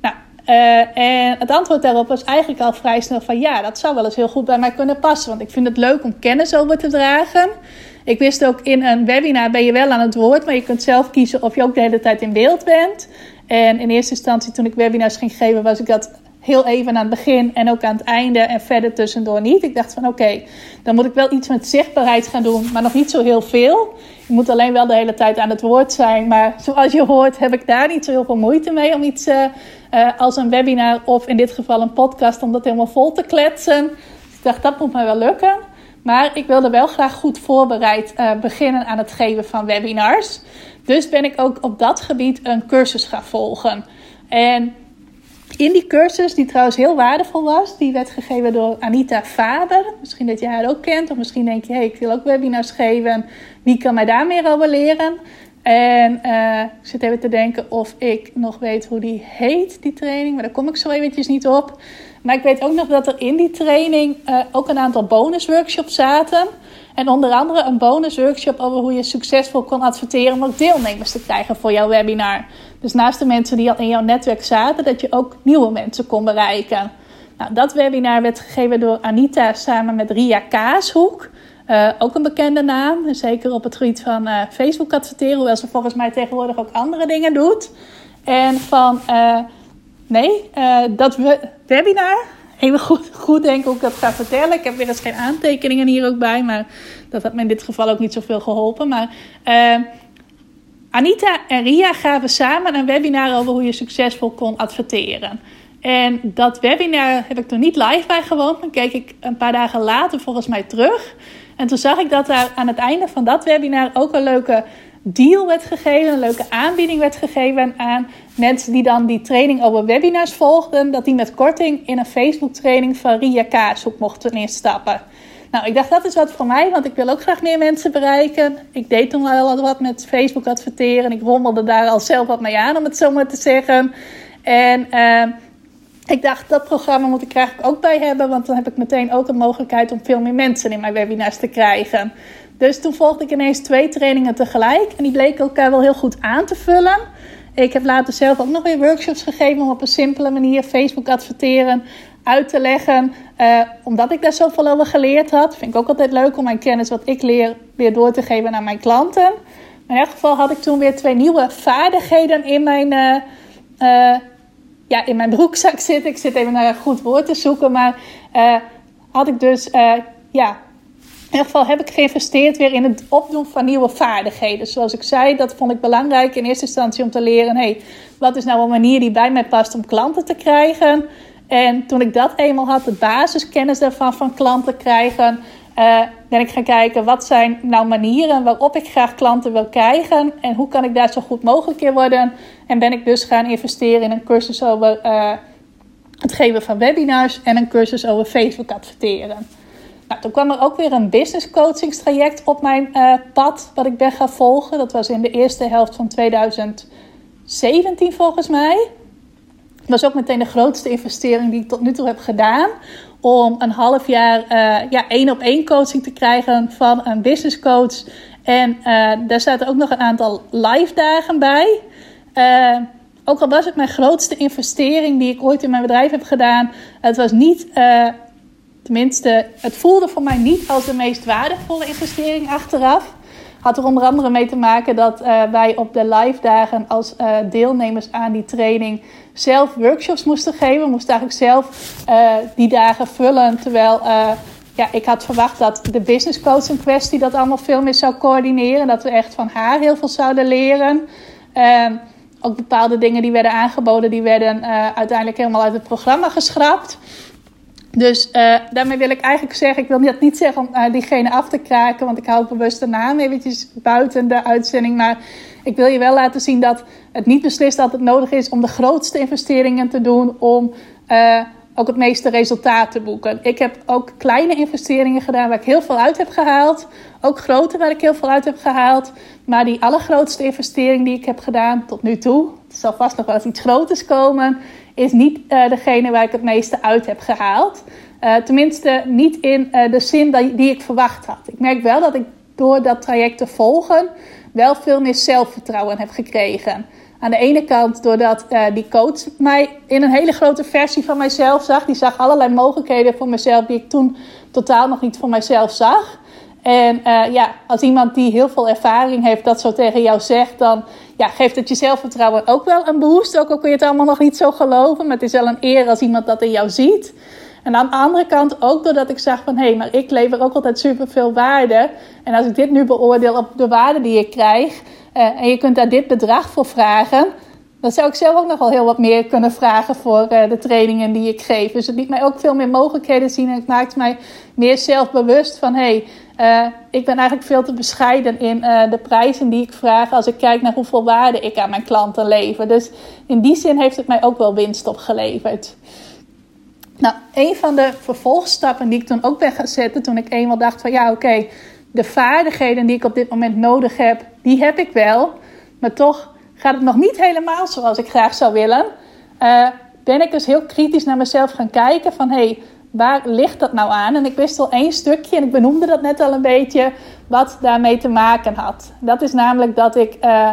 Nou, uh, en het antwoord daarop was eigenlijk al vrij snel van, ja, dat zou wel eens heel goed bij mij kunnen passen. Want ik vind het leuk om kennis over te dragen. Ik wist ook, in een webinar ben je wel aan het woord, maar je kunt zelf kiezen of je ook de hele tijd in beeld bent. En in eerste instantie, toen ik webinars ging geven, was ik dat heel even aan het begin en ook aan het einde en verder tussendoor niet. Ik dacht van oké, dan moet ik wel iets met zichtbaarheid gaan doen, maar nog niet zo heel veel. Je moet alleen wel de hele tijd aan het woord zijn. Maar zoals je hoort heb ik daar niet zo heel veel moeite mee om iets uh, uh, als een webinar of in dit geval een podcast om dat helemaal vol te kletsen. Dus ik dacht dat moet mij wel lukken. Maar ik wilde wel graag goed voorbereid uh, beginnen aan het geven van webinars. Dus ben ik ook op dat gebied een cursus gaan volgen. En in die cursus, die trouwens heel waardevol was, die werd gegeven door Anita Faber. Misschien dat je haar ook kent, of misschien denk je, hey, ik wil ook webinars geven. Wie kan mij daar meer over leren? En uh, ik zit even te denken of ik nog weet hoe die heet, die training. Maar daar kom ik zo eventjes niet op. Maar ik weet ook nog dat er in die training uh, ook een aantal bonusworkshops zaten. En onder andere een bonusworkshop over hoe je succesvol kon adverteren om ook deelnemers te krijgen voor jouw webinar. Dus naast de mensen die al in jouw netwerk zaten, dat je ook nieuwe mensen kon bereiken. Nou, dat webinar werd gegeven door Anita samen met Ria Kaashoek. Uh, ook een bekende naam, zeker op het gebied van uh, Facebook adverteren, hoewel ze volgens mij tegenwoordig ook andere dingen doet. En van, uh, nee, dat we webinar, even goed, goed denken hoe ik dat ga vertellen. Ik heb weer eens geen aantekeningen hier ook bij, maar dat had me in dit geval ook niet zoveel geholpen. Maar Anita en Ria gaven samen een webinar over hoe je succesvol kon adverteren. En dat webinar heb ik toen niet live bij gewoond. Dan keek ik een paar dagen later volgens mij terug. En toen zag ik dat daar aan het einde van dat webinar ook een leuke deal werd gegeven, een leuke aanbieding werd gegeven aan mensen die dan die training over webinars volgden, dat die met korting in een Facebook training van Ria Kaashoek mochten instappen. Nou, ik dacht dat is wat voor mij, want ik wil ook graag meer mensen bereiken. Ik deed toen al wat met Facebook adverteren. Ik rommelde daar al zelf wat mee aan, om het zo maar te zeggen. En uh, ik dacht, dat programma moet ik eigenlijk ook bij hebben, want dan heb ik meteen ook een mogelijkheid om veel meer mensen in mijn webinars te krijgen. Dus toen volgde ik ineens twee trainingen tegelijk en die bleken elkaar wel heel goed aan te vullen. Ik heb later zelf ook nog weer workshops gegeven om op een simpele manier Facebook adverteren uit te leggen. Uh, omdat ik daar zoveel over geleerd had. Vind ik ook altijd leuk om mijn kennis wat ik leer weer door te geven aan mijn klanten. in elk geval had ik toen weer twee nieuwe vaardigheden in mijn, uh, uh, ja, in mijn broekzak zitten. Ik zit even naar een goed woord te zoeken. Maar had ik dus ja, in ieder geval heb ik geïnvesteerd weer in het opdoen van nieuwe vaardigheden. Zoals ik zei, dat vond ik belangrijk in eerste instantie om te leren: hey, wat is nou een manier die bij mij past om klanten te krijgen? En toen ik dat eenmaal had, de basiskennis daarvan van klanten krijgen, uh, ben ik gaan kijken wat zijn nou manieren waarop ik graag klanten wil krijgen en hoe kan ik daar zo goed mogelijk in worden. En ben ik dus gaan investeren in een cursus over uh, het geven van webinars en een cursus over Facebook adverteren. Nou, toen kwam er ook weer een business coachingstraject op mijn uh, pad, wat ik ben gaan volgen. Dat was in de eerste helft van 2017 volgens mij. Dat was ook meteen de grootste investering die ik tot nu toe heb gedaan. Om een half jaar uh, ja, één op één coaching te krijgen van een business coach. En uh, daar zaten ook nog een aantal live dagen bij. Uh, ook al was het mijn grootste investering die ik ooit in mijn bedrijf heb gedaan. Het was niet Tenminste, het voelde voor mij niet als de meest waardevolle investering achteraf. Had er onder andere mee te maken dat wij op de live dagen als deelnemers aan die training zelf workshops moesten geven. We moesten eigenlijk zelf uh, die dagen vullen. Terwijl ja, ik had verwacht dat de business coach in kwestie dat allemaal veel meer zou coördineren. Dat we echt van haar heel veel zouden leren. Ehm, ook bepaalde dingen die werden aangeboden, die werden uiteindelijk helemaal uit het programma geschrapt. Dus daarmee wil ik eigenlijk zeggen, ik wil dat niet zeggen om diegene af te kraken, want ik hou bewust de naam eventjes buiten de uitzending. Maar ik wil je wel laten zien dat het niet beslist dat het nodig is om de grootste investeringen te doen om uh, ook het meeste resultaat te boeken. Ik heb ook kleine investeringen gedaan waar ik heel veel uit heb gehaald. Ook grote waar ik heel veel uit heb gehaald. Maar die allergrootste investering die ik heb gedaan tot nu toe, het zal vast nog wel eens iets groters komen, is niet uh, degene waar ik het meeste uit heb gehaald. Uh, tenminste, niet in de zin die ik verwacht had. Ik merk wel dat ik door dat traject te volgen wel veel meer zelfvertrouwen heb gekregen. Aan de ene kant doordat die coach mij in een hele grote versie van mijzelf zag. Die zag allerlei mogelijkheden voor mezelf die ik toen totaal nog niet voor mijzelf zag. En uh, ja, als iemand die heel veel ervaring heeft dat zo tegen jou zegt, dan ja, geeft het je zelfvertrouwen ook wel een boost. Ook al kun je het allemaal nog niet zo geloven, maar het is wel een eer als iemand dat in jou ziet. En aan de andere kant ook doordat ik zag van hé, hey, maar ik lever ook altijd superveel waarde. En als ik dit nu beoordeel op de waarde die ik krijg, uh, en je kunt daar dit bedrag voor vragen, dan zou ik zelf ook nog wel heel wat meer kunnen vragen voor uh, de trainingen die ik geef. Dus het liet mij ook veel meer mogelijkheden zien en het maakt mij meer zelfbewust van hé, hey, uh, ik ben eigenlijk veel te bescheiden in de prijzen die ik vraag als ik kijk naar hoeveel waarde ik aan mijn klanten lever. Dus in die zin heeft het mij ook wel winst opgeleverd. Nou, een van de vervolgstappen die ik toen ook ben gaan zetten, toen ik eenmaal dacht van ja, oké, de vaardigheden die ik op dit moment nodig heb, die heb ik wel. Maar toch gaat het nog niet helemaal zoals ik graag zou willen. Uh, ben ik dus heel kritisch naar mezelf gaan kijken van hé, hey, waar ligt dat nou aan? En ik wist al één stukje, en ik benoemde dat net al een beetje, wat daarmee te maken had. Dat is namelijk dat ik uh,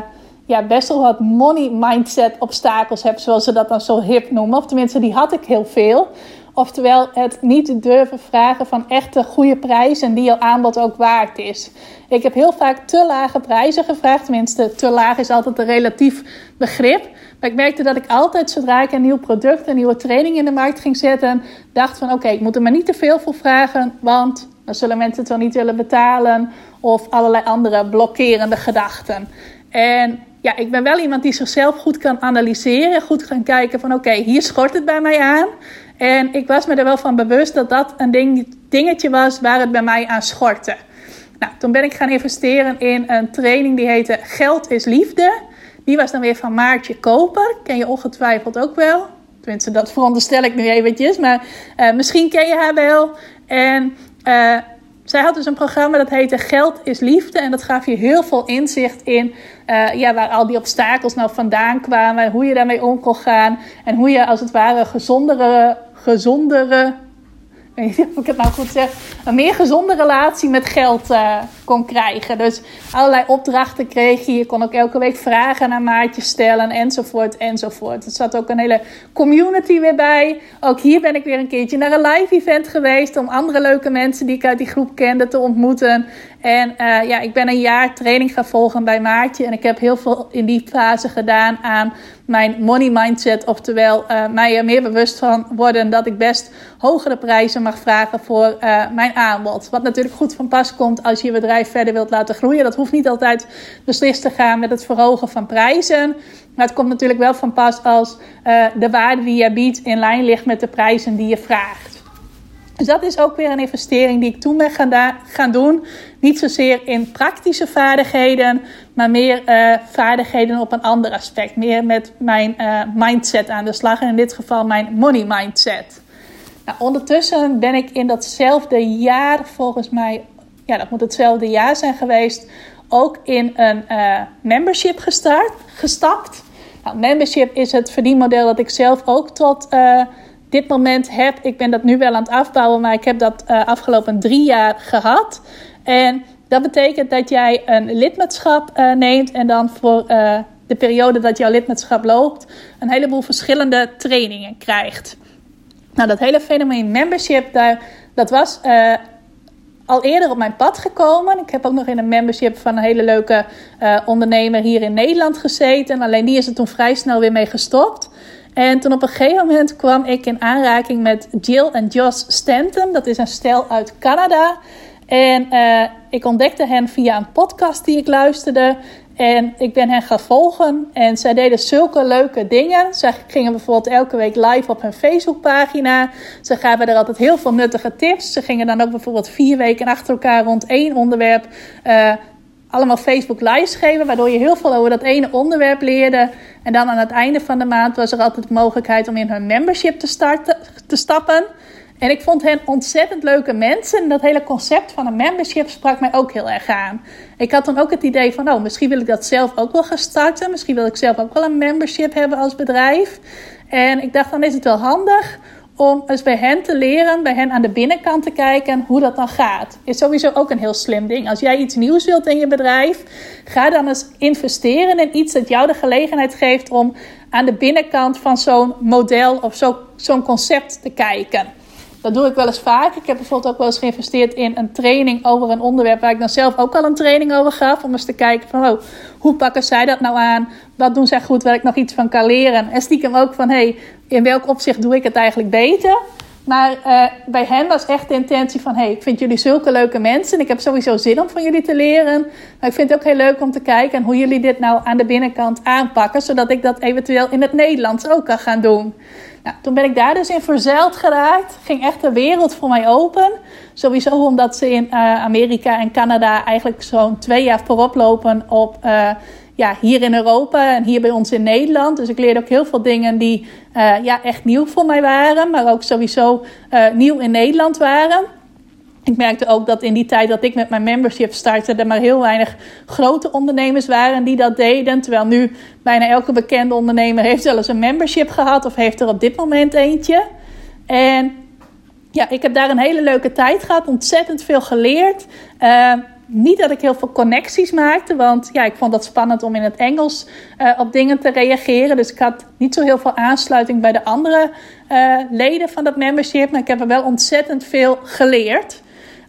ja, best wel wat money mindset obstakels heb, zoals ze dat dan zo hip noemen. Of tenminste, die had ik heel veel. Oftewel het niet durven vragen van echte goede prijzen die jouw aanbod ook waard is. Ik heb heel vaak te lage prijzen gevraagd. Tenminste, te laag is altijd een relatief begrip. Maar ik merkte dat ik altijd, zodra ik een nieuw product, een nieuwe training in de markt ging zetten, dacht van oké, ik moet er maar niet te veel voor vragen, want dan zullen mensen het wel niet willen betalen. Of allerlei andere blokkerende gedachten. En ja, ik ben wel iemand die zichzelf goed kan analyseren. Goed kan kijken van oké, hier schort het bij mij aan. En ik was me er wel van bewust dat dat een ding, dingetje was waar het bij mij aan schortte. Nou, toen ben ik gaan investeren in een training die heette Geld is Liefde. Die was dan weer van Maartje Koper. Ken je ongetwijfeld ook wel. Tenminste, dat veronderstel ik nu eventjes. Maar uh, misschien ken je haar wel. En uh, zij had dus een programma dat heette Geld is Liefde. En dat gaf je heel veel inzicht in uh, ja, waar al die obstakels nou vandaan kwamen. Hoe je daarmee om kon gaan. En hoe je als het ware gezondere, gezondere ik weet niet of ik het nou goed zeg, een meer gezonde relatie met geld uh, kon krijgen. Dus allerlei opdrachten kreeg je. Je kon ook elke week vragen naar maatjes stellen enzovoort enzovoort. Er zat ook een hele community weer bij. Ook hier ben ik weer een keertje naar een live event geweest om andere leuke mensen die ik uit die groep kende te ontmoeten. En uh, ja, ik ben een jaar training gaan volgen bij Maartje. En ik heb heel veel in die fase gedaan aan mijn money mindset. Oftewel, uh, mij er meer bewust van worden dat ik best hogere prijzen mag vragen voor uh, mijn aanbod. Wat natuurlijk goed van pas komt als je je bedrijf verder wilt laten groeien. Dat hoeft niet altijd beslist te gaan met het verhogen van prijzen. Maar het komt natuurlijk wel van pas als de waarde die je biedt in lijn ligt met de prijzen die je vraagt. Dus dat is ook weer een investering die ik toen ben gaan, gaan doen. Niet zozeer in praktische vaardigheden, maar meer uh, vaardigheden op een ander aspect. Meer met mijn uh, mindset aan de slag. En in dit geval mijn money mindset. Nou, ondertussen ben ik in datzelfde jaar, volgens mij, ja, dat moet hetzelfde jaar zijn geweest, ook in een uh, membership gestart, gestapt. Nou, membership is het verdienmodel dat ik zelf ook tot dit moment heb. Ik ben dat nu wel aan het afbouwen, maar ik heb dat uh, afgelopen drie jaar gehad. En dat betekent dat jij een lidmaatschap uh, neemt en dan voor uh, de periode dat jouw lidmaatschap loopt, een heleboel verschillende trainingen krijgt. Nou, dat hele fenomeen membership, daar, dat was al eerder op mijn pad gekomen. Ik heb ook nog in een membership van een hele leuke ondernemer hier in Nederland gezeten. Alleen die is er toen vrij snel weer mee gestopt. En toen op een gegeven moment kwam ik in aanraking met Jill en Josh Stanton. Dat is een stel uit Canada. En uh, ik ontdekte hen via een podcast die ik luisterde. En ik ben hen gaan volgen. En zij deden zulke leuke dingen. Ze gingen bijvoorbeeld elke week live op hun Facebookpagina. Ze gaven er altijd heel veel nuttige tips. Ze gingen dan ook bijvoorbeeld vier weken achter elkaar rond één onderwerp. Uh, allemaal Facebook lives geven, waardoor je heel veel over dat ene onderwerp leerde. En dan aan het einde van de maand was er altijd de mogelijkheid om in hun membership te, starten, te stappen. En ik vond hen ontzettend leuke mensen. En dat hele concept van een membership sprak mij ook heel erg aan. Ik had dan ook het idee van, oh, misschien wil ik dat zelf ook wel gaan starten. Misschien wil ik zelf ook wel een membership hebben als bedrijf. En ik dacht, dan is het wel handig om eens bij hen te leren, bij hen aan de binnenkant te kijken hoe dat dan gaat. Is sowieso ook een heel slim ding. Als jij iets nieuws wilt in je bedrijf, ga dan eens investeren in iets dat jou de gelegenheid geeft om aan de binnenkant van zo'n model of zo'n concept te kijken. Dat doe ik wel eens vaak. Ik heb bijvoorbeeld ook wel eens geïnvesteerd in een training over een onderwerp waar ik dan zelf ook al een training over gaf. Om eens te kijken van oh, hoe pakken zij dat nou aan? Wat doen zij goed waar ik nog iets van kan leren? En stiekem ook van hey, in welk opzicht doe ik het eigenlijk beter? Maar uh, bij hen was echt de intentie van: hey, ik vind jullie zulke leuke mensen. En ik heb sowieso zin om van jullie te leren. Maar ik vind het ook heel leuk om te kijken hoe jullie dit nou aan de binnenkant aanpakken. Zodat ik dat eventueel in het Nederlands ook kan gaan doen. Nou, toen ben ik daar dus in verzeild geraakt. Ging echt de wereld voor mij open. Sowieso omdat ze in uh, Amerika en Canada eigenlijk zo'n twee jaar voorop lopen op uh, ja, hier in Europa en hier bij ons in Nederland. Dus ik leerde ook heel veel dingen die uh, ja, echt nieuw voor mij waren, maar ook sowieso nieuw in Nederland waren. Ik merkte ook dat in die tijd dat ik met mijn membership startte, er maar heel weinig grote ondernemers waren die dat deden. Terwijl nu bijna elke bekende ondernemer heeft zelfs een membership gehad of heeft er op dit moment eentje. En ja, ik heb daar een hele leuke tijd gehad, ontzettend veel geleerd. Uh, niet dat ik heel veel connecties maakte, want ja, ik vond dat spannend om in het Engels uh, op dingen te reageren. Dus ik had niet zo heel veel aansluiting bij de andere uh, leden van dat membership, maar ik heb er wel ontzettend veel geleerd.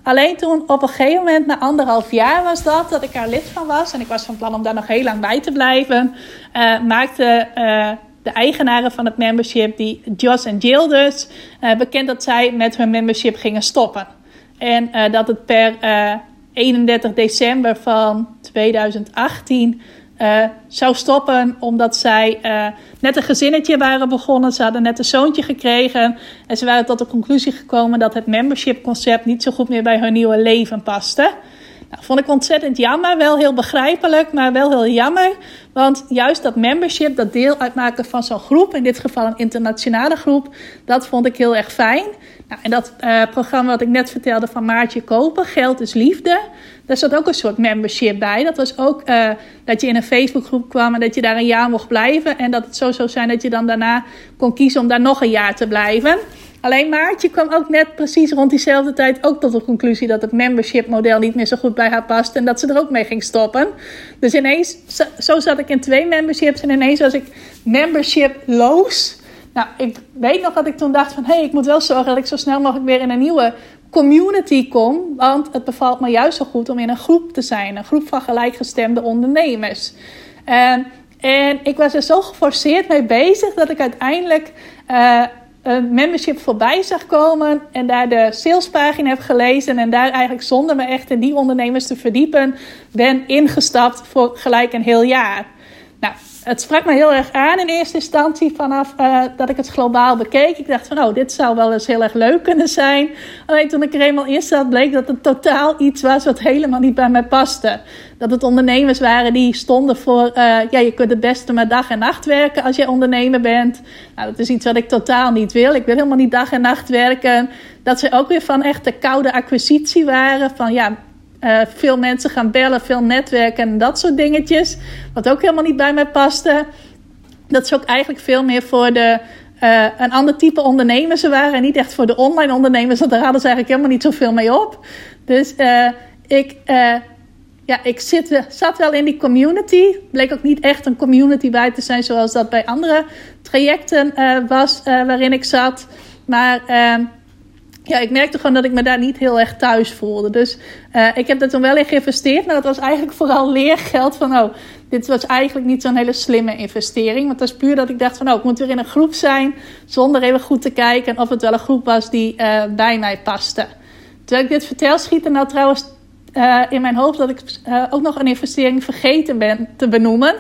Alleen toen op een gegeven moment, na anderhalf jaar was dat, dat ik er lid van was. En ik was van plan om daar nog heel lang bij te blijven. Uh, maakte uh, de eigenaren van het membership, die Joss en Jill dus, uh, bekend dat zij met hun membership gingen stoppen. En dat het per 31 december van 2018 uh, zou stoppen omdat zij uh, net een gezinnetje waren begonnen. Ze hadden net een zoontje gekregen. En ze waren tot de conclusie gekomen dat het membership concept niet zo goed meer bij hun nieuwe leven paste. Nou, vond ik ontzettend jammer, wel heel begrijpelijk, maar wel heel jammer. Want juist dat membership, dat deel uitmaken van zo'n groep, in dit geval een internationale groep, dat vond ik heel erg fijn. Nou, en dat uh, programma wat ik net vertelde van Maartje Kopen, Geld is Liefde, daar zat ook een soort membership bij. Dat was ook uh, dat je in een Facebookgroep kwam en dat je daar een jaar mocht blijven. En dat het zo zou zijn dat je dan daarna kon kiezen om daar nog een jaar te blijven. Alleen Maartje kwam ook net precies rond diezelfde tijd ook tot de conclusie dat het membership model niet meer zo goed bij haar past en dat ze er ook mee ging stoppen. Dus ineens, zo zat ik in twee memberships en ineens was ik membershiploos. Nou, ik weet nog dat ik toen dacht van hé, hey, ik moet wel zorgen dat ik zo snel mogelijk weer in een nieuwe community kom. Want het bevalt me juist zo goed om in een groep te zijn, een groep van gelijkgestemde ondernemers. En, en ik was er zo geforceerd mee bezig dat ik uiteindelijk. Uh, een membership voorbij zag komen en daar de salespagina heb gelezen en daar eigenlijk zonder me echt in die ondernemers te verdiepen ben ingestapt voor gelijk een heel jaar. Nou, het sprak me heel erg aan in eerste instantie vanaf uh, dat ik het globaal bekeek. Ik dacht van, oh, dit zou wel eens heel erg leuk kunnen zijn. Alleen toen ik er eenmaal in zat, bleek dat het totaal iets was wat helemaal niet bij mij paste. Dat het ondernemers waren die stonden voor, uh, ja, je kunt het beste maar dag en nacht werken als je ondernemer bent. Nou, dat is iets wat ik totaal niet wil. Ik wil helemaal niet dag en nacht werken. Dat ze ook weer van echt de koude acquisitie waren. Van ja, uh, veel mensen gaan bellen, veel netwerken en dat soort dingetjes. Wat ook helemaal niet bij mij paste. Dat is ook eigenlijk veel meer voor de, uh, een ander type ondernemers waren. En niet echt voor de online ondernemers, want daar hadden ze eigenlijk helemaal niet zoveel mee op. Dus uh, ik, ja, ik zit, zat wel in die community. Bleek ook niet echt een community bij te zijn zoals dat bij andere trajecten was waarin ik zat. Maar ehm, ja, ik merkte gewoon dat ik me daar niet heel erg thuis voelde. Dus uh, ik heb er toen wel in geïnvesteerd. Maar dat was eigenlijk vooral leergeld van, oh, dit was eigenlijk niet zo'n hele slimme investering. Want dat is puur dat ik dacht van, oh, ik moet weer in een groep zijn. Zonder even goed te kijken of het wel een groep was die uh, bij mij paste. Terwijl ik dit vertel, schiet er nou trouwens uh, in mijn hoofd dat ik ook nog een investering vergeten ben te benoemen.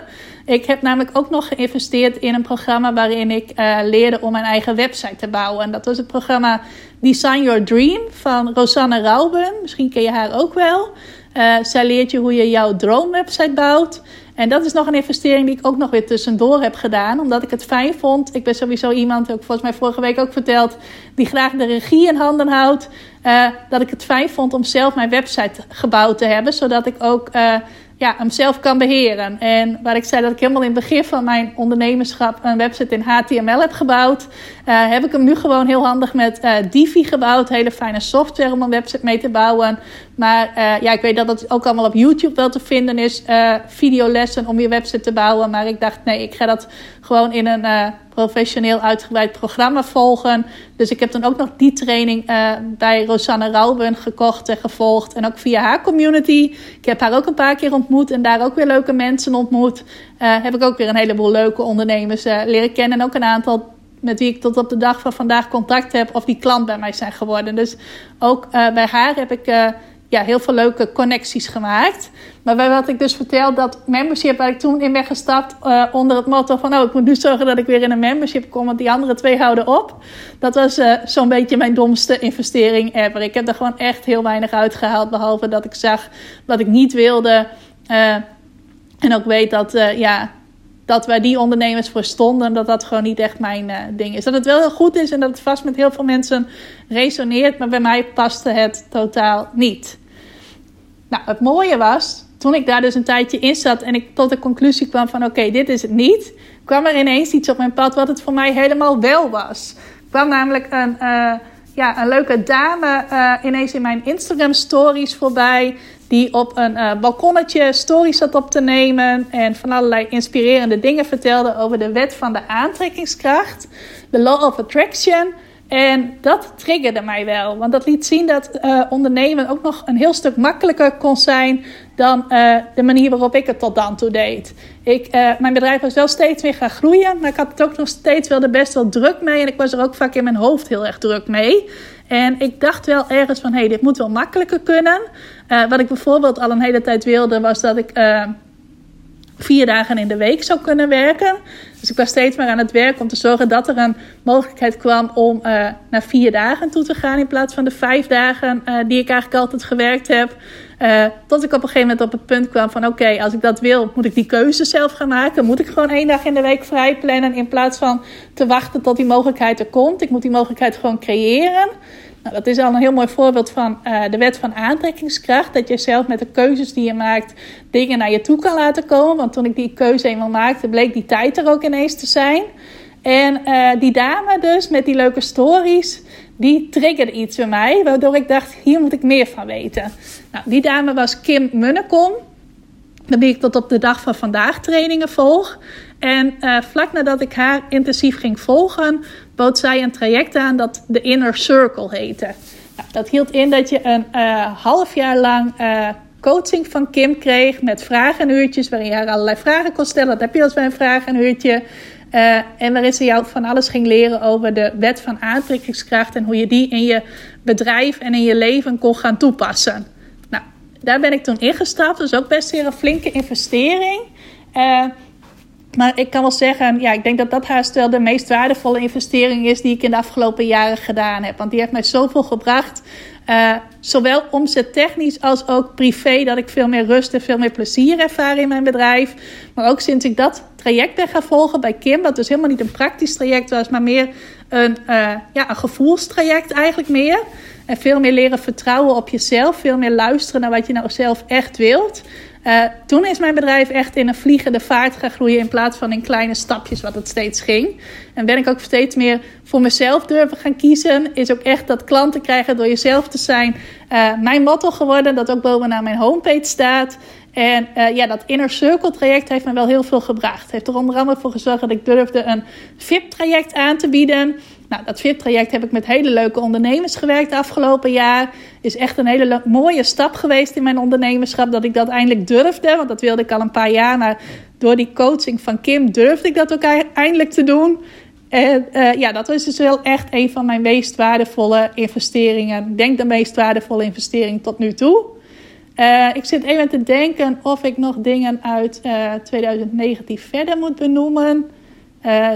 Ik heb namelijk ook nog geïnvesteerd in een programma waarin ik uh, leerde om mijn eigen website te bouwen. En dat was het programma Design Your Dream van Rosanne Rauben. Misschien ken je haar ook wel. Uh, zij leert je hoe je jouw droomwebsite bouwt. En dat is nog een investering die ik ook nog weer tussendoor heb gedaan. Omdat ik het fijn vond. Ik ben sowieso iemand, ook volgens mij vorige week ook verteld, die graag de regie in handen houdt. Uh, dat ik het fijn vond om zelf mijn website gebouwd te hebben. Zodat ik ook ja, hem zelf kan beheren. En waar ik zei dat ik helemaal in het begin van mijn ondernemerschap een website in HTML heb gebouwd, uh, heb ik hem nu gewoon heel handig met uh, Divi gebouwd. Hele fijne software om een website mee te bouwen. Maar uh, ja, ik weet dat het ook allemaal op YouTube wel te vinden is. videolessen om je website te bouwen. Maar ik dacht, nee, ik ga dat gewoon in een professioneel uitgebreid programma volgen. Dus ik heb dan ook nog die training bij Rosanne Rauben gekocht en gevolgd. En ook via haar community. Ik heb haar ook een paar keer ontmoet en daar ook weer leuke mensen ontmoet. Heb ik ook weer een heleboel leuke ondernemers leren kennen. En ook een aantal met wie ik tot op de dag van vandaag contact heb of die klant bij mij zijn geworden. Dus ook bij haar heb ik ja, heel veel leuke connecties gemaakt. Maar wat ik dus vertel, dat membership waar ik toen in ben gestapt uh, onder het motto van... oh, ik moet nu zorgen dat ik weer in een membership kom, want die andere twee houden op. Dat was uh, zo'n beetje mijn domste investering ever. Ik heb er gewoon echt heel weinig uitgehaald, behalve dat ik zag wat ik niet wilde. Uh, en ook weet dat, ja, dat waar die ondernemers voor stonden, dat dat gewoon niet echt mijn ding is. Dat het wel heel goed is en dat het vast met heel veel mensen resoneert, maar bij mij paste het totaal niet. Nou, het mooie was, toen ik daar dus een tijdje in zat en ik tot de conclusie kwam van oké, dit is het niet, kwam er ineens iets op mijn pad wat het voor mij helemaal wel was. Er kwam namelijk een, uh, ja, een leuke dame uh, ineens in mijn Instagram stories voorbij. Die op een uh, balkonnetje stories zat op te nemen. En van allerlei inspirerende dingen vertelde over de wet van de aantrekkingskracht. De Law of Attraction. En dat triggerde mij wel. Want dat liet zien dat uh, ondernemen ook nog een heel stuk makkelijker kon zijn dan uh, de manier waarop ik het tot dan toe deed. Ik, uh, mijn bedrijf was wel steeds meer gaan groeien. Maar ik had het ook nog steeds wel er best wel druk mee. En ik was er ook vaak in mijn hoofd heel erg druk mee. En ik dacht wel ergens van, hé, hey, dit moet wel makkelijker kunnen. wat ik bijvoorbeeld al een hele tijd wilde, was dat ik vier dagen in de week zou kunnen werken. Dus ik was steeds maar aan het werk om te zorgen dat er een mogelijkheid kwam om uh, naar vier dagen toe te gaan in plaats van de vijf dagen uh, die ik eigenlijk altijd gewerkt heb. Uh, tot ik op een gegeven moment op het punt kwam van oké, als ik dat wil, moet ik die keuze zelf gaan maken. Moet ik gewoon één dag in de week vrij plannen in plaats van te wachten tot die mogelijkheid er komt. Ik moet die mogelijkheid gewoon creëren. Nou, dat is al een heel mooi voorbeeld van uh, de wet van aantrekkingskracht. Dat je zelf met de keuzes die je maakt dingen naar je toe kan laten komen. Want toen ik die keuze eenmaal maakte, bleek die tijd er ook ineens te zijn. En uh, die dame dus met die leuke stories, die triggerde iets bij mij. Waardoor ik dacht, hier moet ik meer van weten. Nou, die dame was Kim Munnekom. Die ik tot op de dag van vandaag trainingen volg. En uh, vlak nadat ik haar intensief ging volgen, bood zij een traject aan dat de Inner Circle heette. Nou, dat hield in dat je een uh, half jaar lang uh, coaching van Kim kreeg met vragenuurtjes, waarin je haar allerlei vragen kon stellen. Dat heb je als bij een vragenuurtje. Uh, en waarin ze jou van alles ging leren over de wet van aantrekkingskracht en hoe je die in je bedrijf en in je leven kon gaan toepassen. Nou, daar ben ik toen ingestapt. Dus ook best weer een flinke investering. Uh, maar ik kan wel zeggen, ja, ik denk dat dat haast wel de meest waardevolle investering is die ik in de afgelopen jaren gedaan heb. Want die heeft mij zoveel gebracht. Uh, zowel omzettechnisch als ook privé, dat ik veel meer rust en veel meer plezier ervaar in mijn bedrijf. Maar ook sinds ik dat traject ben gaan volgen bij Kim, wat dus helemaal niet een praktisch traject was, maar meer een, uh, ja, een gevoelstraject eigenlijk meer. En veel meer leren vertrouwen op jezelf, veel meer luisteren naar wat je nou zelf echt wilt. Uh, toen is mijn bedrijf echt in een vliegende vaart gaan groeien in plaats van in kleine stapjes wat het steeds ging. En ben ik ook steeds meer voor mezelf durven gaan kiezen. Is ook echt dat klanten krijgen door jezelf te zijn. Uh, mijn motto geworden, dat ook bovenaan mijn homepage staat. En uh, ja, dat Inner Circle traject heeft me wel heel veel gebracht. Heeft er onder andere voor gezorgd dat ik durfde een VIP-traject aan te bieden. Nou, dat VIP-traject heb ik met hele leuke ondernemers gewerkt afgelopen jaar. Is echt een hele mooie stap geweest in mijn ondernemerschap dat ik dat eindelijk durfde. Want dat wilde ik al een paar jaar. Maar door die coaching van Kim durfde ik dat ook eindelijk te doen. En uh, ja, dat is dus wel echt een van mijn meest waardevolle investeringen. Ik denk de meest waardevolle investering tot nu toe. Uh, ik zit even te denken of ik nog dingen uit uh, 2019 verder moet benoemen. Uh,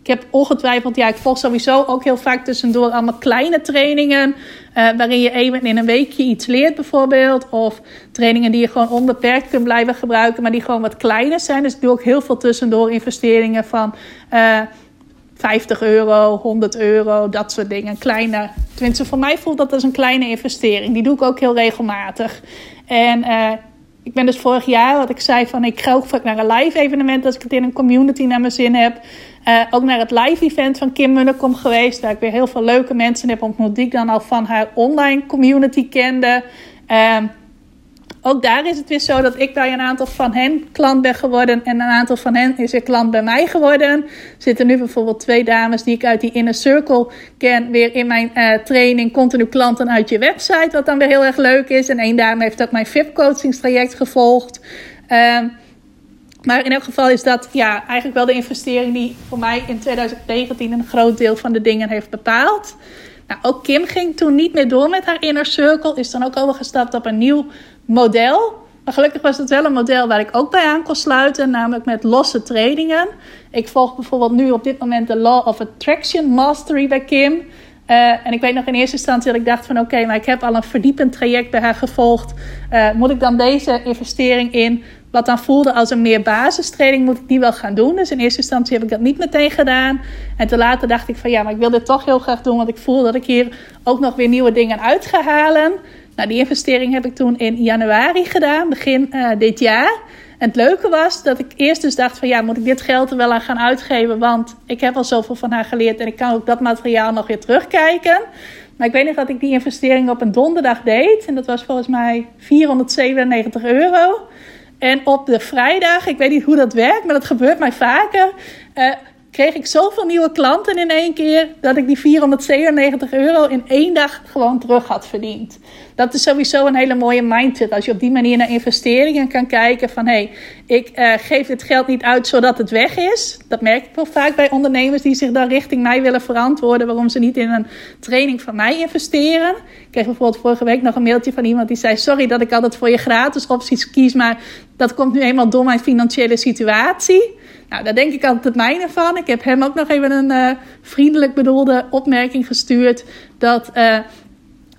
ik heb ongetwijfeld, ja, ik volg sowieso ook heel vaak tussendoor allemaal kleine trainingen. Waarin je even in een weekje iets leert, bijvoorbeeld. Of trainingen die je gewoon onbeperkt kunt blijven gebruiken, maar die gewoon wat kleiner zijn. Dus ik doe ook heel veel tussendoor investeringen van 50 euro, 100 euro, dat soort dingen. Kleine, tenminste, voor mij voelt dat als een kleine investering. Die doe ik ook heel regelmatig. En uh, ik ben dus vorig jaar, wat ik zei, van ik ga ook vaak naar een live evenement als ik het in een community naar mijn zin heb. Uh, ook naar het live event van Kim Munnekom geweest, waar ik weer heel veel leuke mensen heb ontmoet die ik dan al van haar online community kende. Uh, ook daar is het weer zo dat ik bij een aantal van hen klant ben geworden. En een aantal van hen is weer klant bij mij geworden. Er zitten nu bijvoorbeeld twee dames die ik uit die Inner Circle ken. Weer in mijn uh, training continu klanten uit je website. Wat dan weer heel erg leuk is. En één dame heeft ook mijn VIP coachingstraject gevolgd. Uh, maar in elk geval is dat ja, eigenlijk wel de investering die voor mij in 2019 een groot deel van de dingen heeft bepaald. Nou, ook Kim ging toen niet meer door met haar inner circle. Is dan ook overgestapt op een nieuw model. Maar gelukkig was het wel een model waar ik ook bij aan kon sluiten, namelijk met losse trainingen. Ik volg bijvoorbeeld nu op dit moment de Law of Attraction Mastery bij Kim. Uh, en ik weet nog in eerste instantie dat ik dacht van oké, maar ik heb al een verdiepend traject bij haar gevolgd. Uh, moet ik dan deze investering in, wat dan voelde als een meer basistraining, moet ik die wel gaan doen? Dus in eerste instantie heb ik dat niet meteen gedaan. En te later dacht ik van ja, maar ik wil dit toch heel graag doen, want ik voel dat ik hier ook nog weer nieuwe dingen uit ga halen. Nou, die investering heb ik toen in januari gedaan, begin uh, dit jaar. En het leuke was dat ik eerst dus dacht van ja, moet ik dit geld er wel aan gaan uitgeven? Want ik heb al zoveel van haar geleerd en ik kan ook dat materiaal nog weer terugkijken. Maar ik weet nog dat ik die investering op een donderdag deed. En dat was volgens mij 497 euro. En op de vrijdag, ik weet niet hoe dat werkt, maar dat gebeurt mij vaker. Uh, kreeg ik zoveel nieuwe klanten in één keer dat ik die 497 euro in één dag gewoon terug had verdiend. Dat is sowieso een hele mooie mindset. Als je op die manier naar investeringen kan kijken van hé, hey, ik uh, geef dit geld niet uit zodat het weg is. Dat merk ik wel vaak bij ondernemers die zich dan richting mij willen verantwoorden waarom ze niet in een training van mij investeren. Ik kreeg bijvoorbeeld vorige week nog een mailtje van iemand die zei sorry dat ik altijd voor je gratis opties kies, maar dat komt nu eenmaal door mijn financiële situatie. Nou, daar denk ik altijd het mijne van. Ik heb hem ook nog even een uh, vriendelijk bedoelde opmerking gestuurd. Dat uh,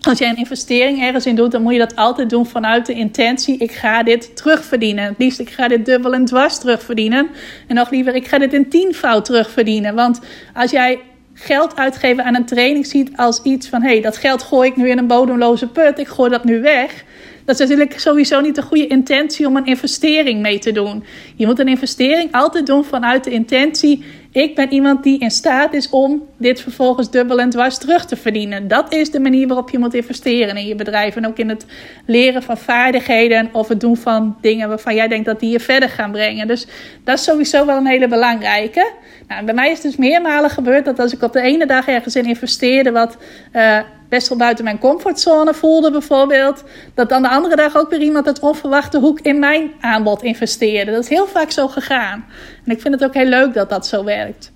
als jij een investering ergens in doet, dan moet je dat altijd doen vanuit de intentie: ik ga dit terugverdienen. Het liefst, ik ga dit dubbel en dwars terugverdienen. En nog liever, ik ga dit in tienvoud terugverdienen. Want als jij geld uitgeven aan een training ziet als iets van: hé, hey, dat geld gooi ik nu in een bodemloze put, ik gooi dat nu weg. Dat is natuurlijk sowieso niet de goede intentie om een investering mee te doen. Je moet een investering altijd doen vanuit de intentie: ik ben iemand die in staat is om dit vervolgens dubbel en dwars terug te verdienen. Dat is de manier waarop je moet investeren in je bedrijf. En ook in het leren van vaardigheden of het doen van dingen waarvan jij denkt dat die je verder gaan brengen. Dus dat is sowieso wel een hele belangrijke. Nou, bij mij is het dus meermalen gebeurd dat als ik op de ene dag ergens in investeerde wat. Uh, best wel buiten mijn comfortzone voelde, bijvoorbeeld. Dat dan de andere dag ook weer iemand uit onverwachte hoek in mijn aanbod investeerde. Dat is heel vaak zo gegaan. En ik vind het ook heel leuk dat dat zo werkt.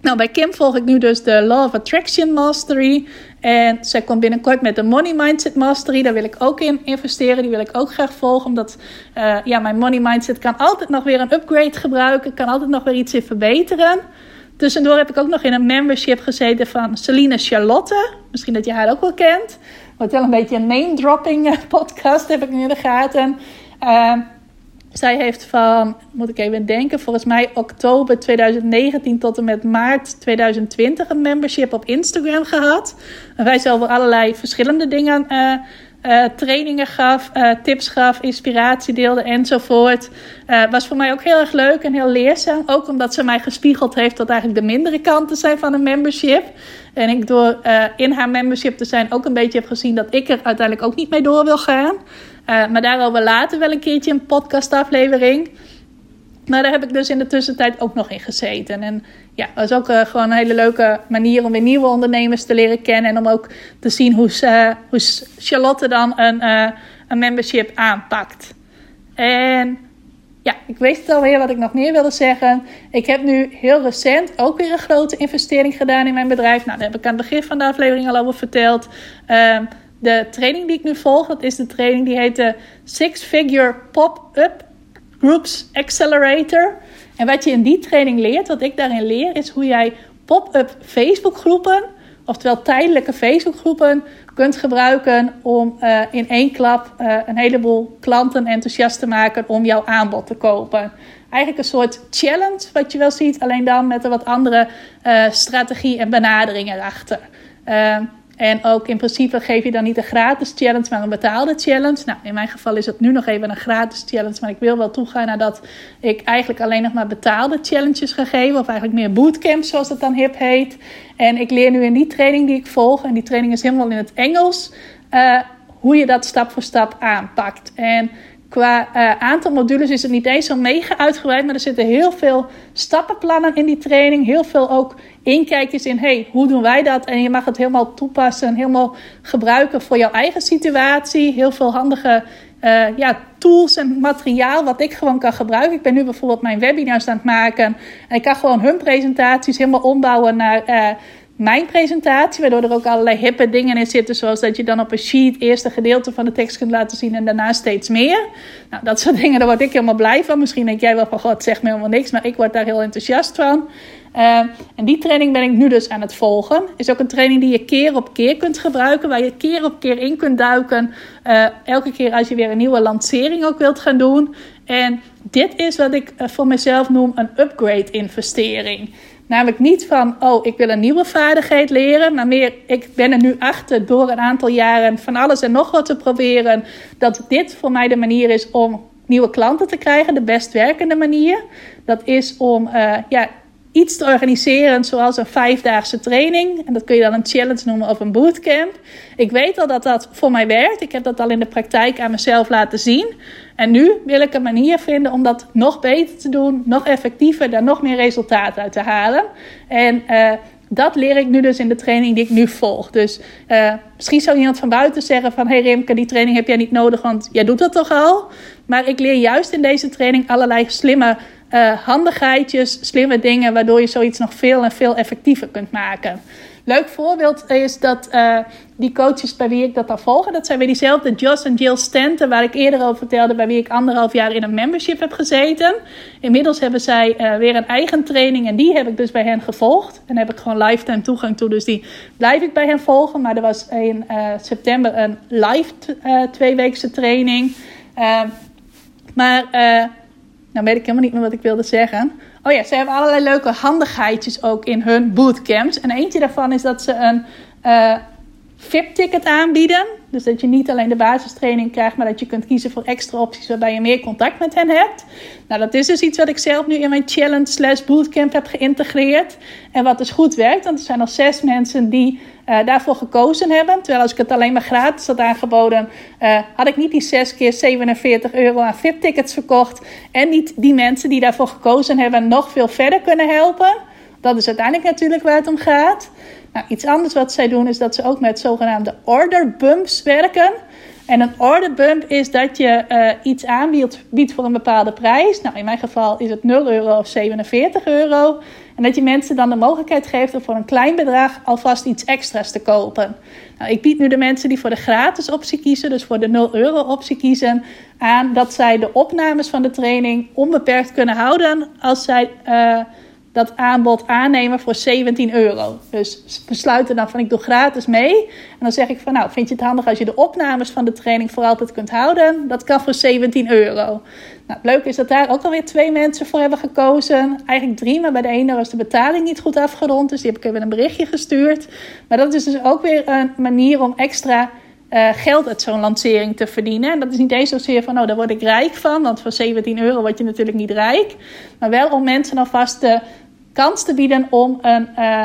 Nou, bij Kim volg ik nu dus de Law of Attraction Mastery. En zij komt binnenkort met de Money Mindset Mastery. Daar wil ik ook in investeren. Die wil ik ook graag volgen. Omdat uh, ja, mijn Money Mindset kan altijd nog weer een upgrade gebruiken. Kan altijd nog weer iets in verbeteren. Tussendoor heb ik ook nog in een membership gezeten van Celine Charlotte. Misschien dat je haar ook wel kent. Wordt wel een beetje een name-dropping eh, podcast, heb ik nu in de gaten. Uh, zij heeft van, moet ik even denken, volgens mij oktober 2019 tot en met maart 2020 een membership op Instagram gehad. Waarbij ze over allerlei verschillende dingen uh, uh, trainingen gaf, uh, tips gaf, inspiratie deelde enzovoort. Uh, was voor mij ook heel erg leuk en heel leerzaam. Ook omdat ze mij gespiegeld heeft wat eigenlijk de mindere kanten zijn van een membership. En ik door in haar membership te zijn ook een beetje heb gezien dat ik er uiteindelijk ook niet mee door wil gaan. maar daarover later wel een keertje een podcastaflevering. Maar daar heb ik dus in de tussentijd ook nog in gezeten. En ja, dat is ook uh, gewoon een hele leuke manier om weer nieuwe ondernemers te leren kennen. En om ook te zien hoe, hoe Charlotte dan een, uh, een membership aanpakt. En ja, ik weet het alweer wat ik nog meer wilde zeggen. Ik heb nu heel recent ook weer een grote investering gedaan in mijn bedrijf. Nou, daar heb ik aan het begin van de aflevering al over verteld. Uh, de training die ik nu volg, dat is de training die heet de Six Figure Pop-Up Groups Accelerator. En wat je in die training leert, wat ik daarin leer, is hoe jij pop-up Facebookgroepen, oftewel tijdelijke Facebookgroepen, kunt gebruiken om uh, in één klap uh, een heleboel klanten enthousiast te maken om jouw aanbod te kopen. Eigenlijk een soort challenge, wat je wel ziet, alleen dan met een wat andere uh, strategie en benadering erachter. En ook in principe geef je dan niet een gratis challenge, maar een betaalde challenge. Nou, in mijn geval is het nu nog even een gratis challenge, maar ik wil wel toegaan naar dat ik eigenlijk alleen nog maar betaalde challenges ga geven. Of eigenlijk meer bootcamps, zoals het dan hip heet. En ik leer nu in die training die ik volg, en die training is helemaal in het Engels, uh, hoe je dat stap voor stap aanpakt. En Qua uh, aantal modules is het niet eens zo mega uitgebreid, maar er zitten heel veel stappenplannen in die training. Heel veel ook inkijkjes in, hey, hoe doen wij dat? En je mag het helemaal toepassen, helemaal gebruiken voor jouw eigen situatie. Heel veel handige uh, ja, tools en materiaal wat ik gewoon kan gebruiken. Ik ben nu bijvoorbeeld mijn webinars aan het maken. En ik kan gewoon hun presentaties helemaal ombouwen naar... Uh, mijn presentatie, waardoor er ook allerlei hippe dingen in zitten, zoals dat je dan op een sheet eerst een gedeelte van de tekst kunt laten zien en daarna steeds meer. Nou, dat soort dingen, daar word ik helemaal blij van. Misschien denk jij wel van, god, zeg me helemaal niks, maar ik word daar heel enthousiast van. Uh, en die training ben ik nu dus aan het volgen. Is ook een training die je keer op keer kunt gebruiken, waar je keer op keer in kunt duiken. Uh, elke keer als je weer een nieuwe lancering ook wilt gaan doen. En dit is wat ik uh, voor mezelf noem een upgrade investering. Namelijk niet van, oh, ik wil een nieuwe vaardigheid leren, maar meer, ik ben er nu achter door een aantal jaren van alles en nog wat te proberen, dat dit voor mij de manier is om nieuwe klanten te krijgen, de best werkende manier. Dat is om uh, ja, iets te organiseren, zoals een vijfdaagse training. En dat kun je dan een challenge noemen of een bootcamp. Ik weet al dat dat voor mij werkt. Ik heb dat al in de praktijk aan mezelf laten zien. En nu wil ik een manier vinden om dat nog beter te doen, nog effectiever, daar nog meer resultaat uit te halen. En uh, dat leer ik nu dus in de training die ik nu volg. Dus uh, misschien zou iemand van buiten zeggen van... hey Rimke, die training heb jij niet nodig, want jij doet dat toch al? Maar ik leer juist in deze training allerlei slimme handigheidjes, slimme dingen, waardoor je zoiets nog veel en veel effectiever kunt maken. Leuk voorbeeld is dat uh, die coaches bij wie ik dat dan volgen, dat zijn weer diezelfde Joss en Jill Stanton, waar ik eerder over vertelde, bij wie ik anderhalf jaar in een membership heb gezeten. Inmiddels hebben zij uh, weer een eigen training en die heb ik dus bij hen gevolgd. En heb ik gewoon lifetime toegang toe, dus die blijf ik bij hen volgen. Maar er was in september een live tweeweekse training. maar nou weet ik helemaal niet meer wat ik wilde zeggen. Oh ja, ze hebben allerlei leuke handigheidjes ook in hun bootcamps. En eentje daarvan is dat ze een uh, VIP-ticket aanbieden. Dus dat je niet alleen de basistraining krijgt, maar dat je kunt kiezen voor extra opties waarbij je meer contact met hen hebt. Nou, dat is dus iets wat ik zelf nu in mijn challenge slash bootcamp heb geïntegreerd. En wat dus goed werkt, want er zijn al zes mensen die uh, daarvoor gekozen hebben. Terwijl als ik het alleen maar gratis had aangeboden, uh, had ik niet die 6 keer 47 euro aan VIP-tickets verkocht. En niet die mensen die daarvoor gekozen hebben nog veel verder kunnen helpen. Dat is uiteindelijk natuurlijk waar het om gaat. Nou, iets anders wat zij doen is dat ze ook met zogenaamde order bumps werken. En een order bump is dat je uh, iets aanbiedt biedt voor een bepaalde prijs. Nou, in mijn geval is het 0 euro of 47 euro. En dat je mensen dan de mogelijkheid geeft om voor een klein bedrag alvast iets extra's te kopen. Nou, ik bied nu de mensen die voor de gratis optie kiezen, dus voor de 0 euro optie kiezen, aan dat zij de opnames van de training onbeperkt kunnen houden als zij. Uh, dat aanbod aannemen voor 17 euro. Dus besluiten dan van ik doe gratis mee. En dan zeg ik van nou, vind je het handig als je de opnames van de training voor altijd kunt houden? Dat kan voor 17 euro. Nou, leuk is dat daar ook alweer twee mensen voor hebben gekozen. Eigenlijk drie, maar bij de ene was de betaling niet goed afgerond. Dus die heb ik even een berichtje gestuurd. Maar dat is dus ook weer een manier om extra uh, geld uit zo'n lancering te verdienen. En dat is niet eens zozeer van, oh, daar word ik rijk van. Want voor 17 euro word je natuurlijk niet rijk. Maar wel om mensen alvast de kans te bieden om een, uh,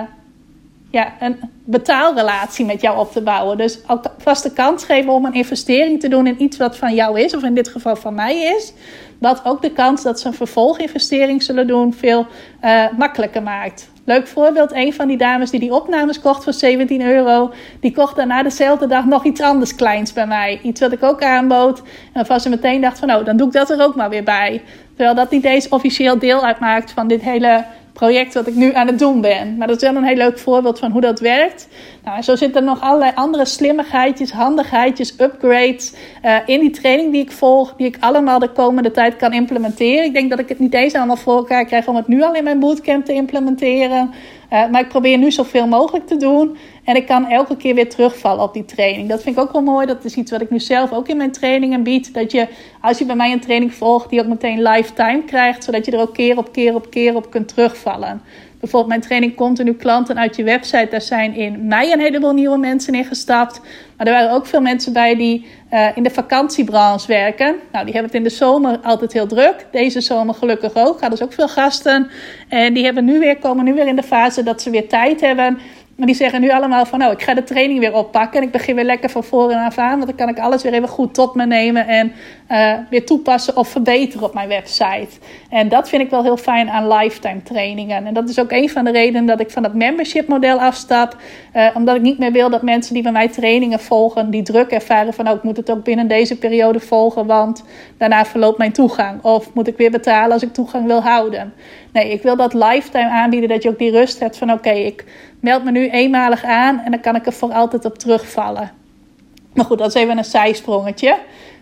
ja, een betaalrelatie met jou op te bouwen. Dus alvast de kans geven om een investering te doen in iets wat van jou is, of in dit geval van mij is. Wat ook de kans dat ze een vervolginvestering zullen doen veel uh, makkelijker maakt. Leuk voorbeeld, een van die dames die die opnames kocht voor 17 euro, die kocht daarna dezelfde dag nog iets anders kleins bij mij. Iets wat ik ook aanbood. En van ze meteen dacht van, nou, dan doe ik dat er ook maar weer bij. Terwijl dat niet eens officieel deel uitmaakt van dit hele project wat ik nu aan het doen ben. Maar dat is wel een heel leuk voorbeeld van hoe dat werkt. Nou, zo zitten er nog allerlei andere slimmigheidjes, handigheidjes, upgrades uh, in die training die ik volg, die ik allemaal de komende tijd kan implementeren. Ik denk dat ik het niet eens allemaal voor elkaar krijg om het nu al in mijn bootcamp te implementeren. Uh, maar ik probeer nu zoveel mogelijk te doen. En ik kan elke keer weer terugvallen op die training. Dat vind ik ook wel mooi. Dat is iets wat ik nu zelf ook in mijn trainingen bied. Dat je, als je bij mij een training volgt, die ook meteen lifetime krijgt. Zodat je er ook keer op keer op keer op kunt terugvallen. Bijvoorbeeld mijn training Continu Klanten uit je website. Daar zijn in mei een heleboel nieuwe mensen in gestapt. Maar er waren ook veel mensen bij die uh, in de vakantiebranche werken. Nou, die hebben het in de zomer altijd heel druk. Deze zomer gelukkig ook. Gaan dus ook veel gasten. En die hebben nu weer, komen nu weer in de fase dat ze weer tijd hebben maar die zeggen nu allemaal van, nou, ik ga de training weer oppakken. En ik begin weer lekker van voren af aan. Want dan kan ik alles weer even goed tot me nemen. En uh, weer toepassen of verbeteren op mijn website. En dat vind ik wel heel fijn aan lifetime trainingen. En dat is ook een van de redenen dat ik van dat membership model afstap. Uh, omdat ik niet meer wil dat mensen die bij mij trainingen volgen, die druk ervaren van, nou, ik moet het ook binnen deze periode volgen. Want daarna verloopt mijn toegang. Of moet ik weer betalen als ik toegang wil houden. Nee, ik wil dat lifetime aanbieden. Dat je ook die rust hebt van, oké, ik meld me nu eenmalig aan en dan kan ik er voor altijd op terugvallen. Maar goed, dat is even een zijsprongetje.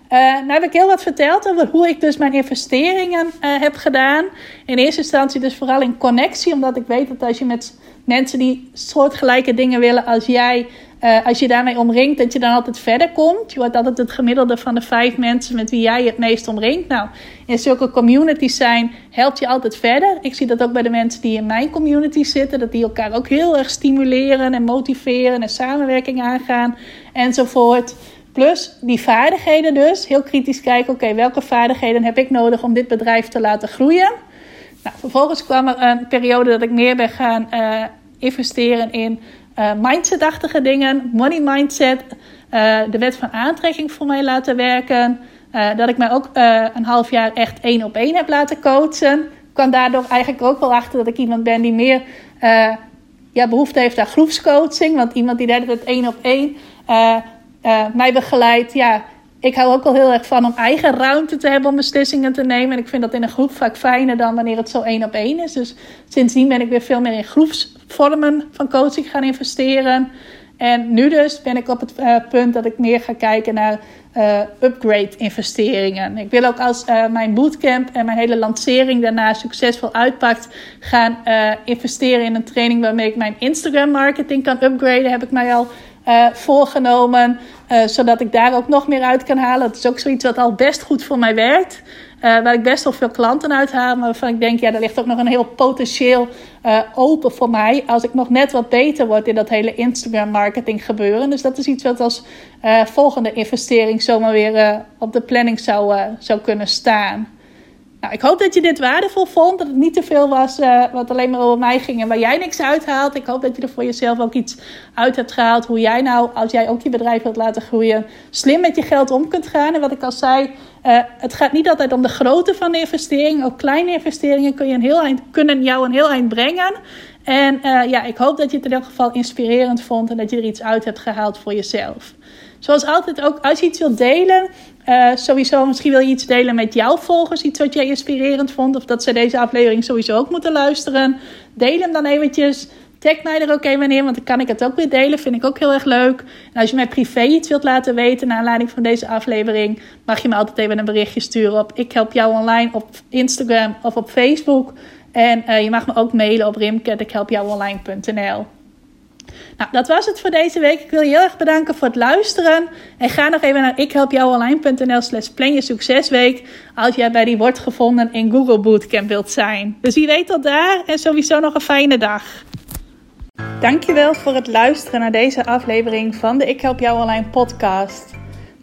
Uh, nou heb ik heel wat verteld over hoe ik dus mijn investeringen uh, heb gedaan. In eerste instantie dus vooral in connectie, omdat ik weet dat als je met mensen die soortgelijke dingen willen als jij uh, als je daarmee omringt, dat je dan altijd verder komt. Je wordt altijd het gemiddelde van de vijf mensen met wie jij het meest omringt. Nou, in zulke communities zijn, helpt je altijd verder. Ik zie dat ook bij de mensen die in mijn community zitten, dat die elkaar ook heel erg stimuleren en motiveren en samenwerking aangaan enzovoort. Plus die vaardigheden dus. Heel kritisch kijken, oké, welke vaardigheden heb ik nodig om dit bedrijf te laten groeien? Nou, vervolgens kwam er een periode dat ik meer ben gaan uh, investeren in uh, mindsetachtige dingen, money mindset, uh, de wet van aantrekking voor mij laten werken. Dat ik mij ook een half jaar echt één op één heb laten coachen. Ik kwam daardoor eigenlijk ook wel achter dat ik iemand ben die meer ja, behoefte heeft aan groepscoaching. Want iemand die de hele tijd één op één mij begeleidt, ja, ik hou ook wel heel erg van om eigen ruimte te hebben om beslissingen te nemen. En ik vind dat in een groep vaak fijner dan wanneer het zo één op één is. Dus sindsdien ben ik weer veel meer in groepsvormen van coaching gaan investeren. En nu dus ben ik op het uh, punt dat ik meer ga kijken naar uh, upgrade investeringen. Ik wil ook als mijn bootcamp en mijn hele lancering daarna succesvol uitpakt, gaan investeren in een training waarmee ik mijn Instagram marketing kan upgraden. Heb ik mij al voorgenomen, zodat ik daar ook nog meer uit kan halen. Dat is ook zoiets wat al best goed voor mij werkt. Uh, waar ik best wel veel klanten uit haal. Maar waarvan ik denk, ja, er ligt ook nog een heel potentieel open voor mij. Als ik nog net wat beter word in dat hele Instagram marketing gebeuren. Dus dat is iets wat als volgende investering zomaar weer op de planning zou, zou kunnen staan. Nou, ik hoop dat je dit waardevol vond. Dat het niet te veel was uh, wat alleen maar over mij ging en waar jij niks uithaalt. Ik hoop dat je er voor jezelf ook iets uit hebt gehaald. Hoe jij nou, als jij ook je bedrijf wilt laten groeien, slim met je geld om kunt gaan. En wat ik al zei, uh, het gaat niet altijd om de grootte van de investering. Ook kleine investeringen kun je een heel eind, kunnen jou een heel eind brengen. En uh, ja, ik hoop dat je het in elk geval inspirerend vond en dat je er iets uit hebt gehaald voor jezelf. Zoals altijd ook, als je iets wilt delen, uh, sowieso misschien wil je iets delen met jouw volgers, iets wat jij inspirerend vond, of dat ze deze aflevering sowieso ook moeten luisteren. Deel hem dan eventjes. Tag mij er ook even in, want dan kan ik het ook weer delen. Vind ik ook heel erg leuk. En als je mij privé iets wilt laten weten naar aanleiding van deze aflevering, mag je me altijd even een berichtje sturen op Ik Help Jou Online op Instagram of op Facebook. En uh, je mag me ook mailen op rimke.ikhelpjouonline.nl nou, dat was het voor deze week. Ik wil je heel erg bedanken voor het luisteren. En ga nog even naar ikhelpjouonline.nl slash plan je succesweek. Als jij bij die wordt gevonden in Google Bootcamp wilt zijn. Dus wie weet tot daar en sowieso nog een fijne dag. Dankjewel voor het luisteren naar deze aflevering van de Ik Help Jou Online podcast.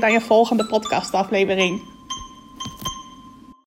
weer bij een volgende podcastaflevering.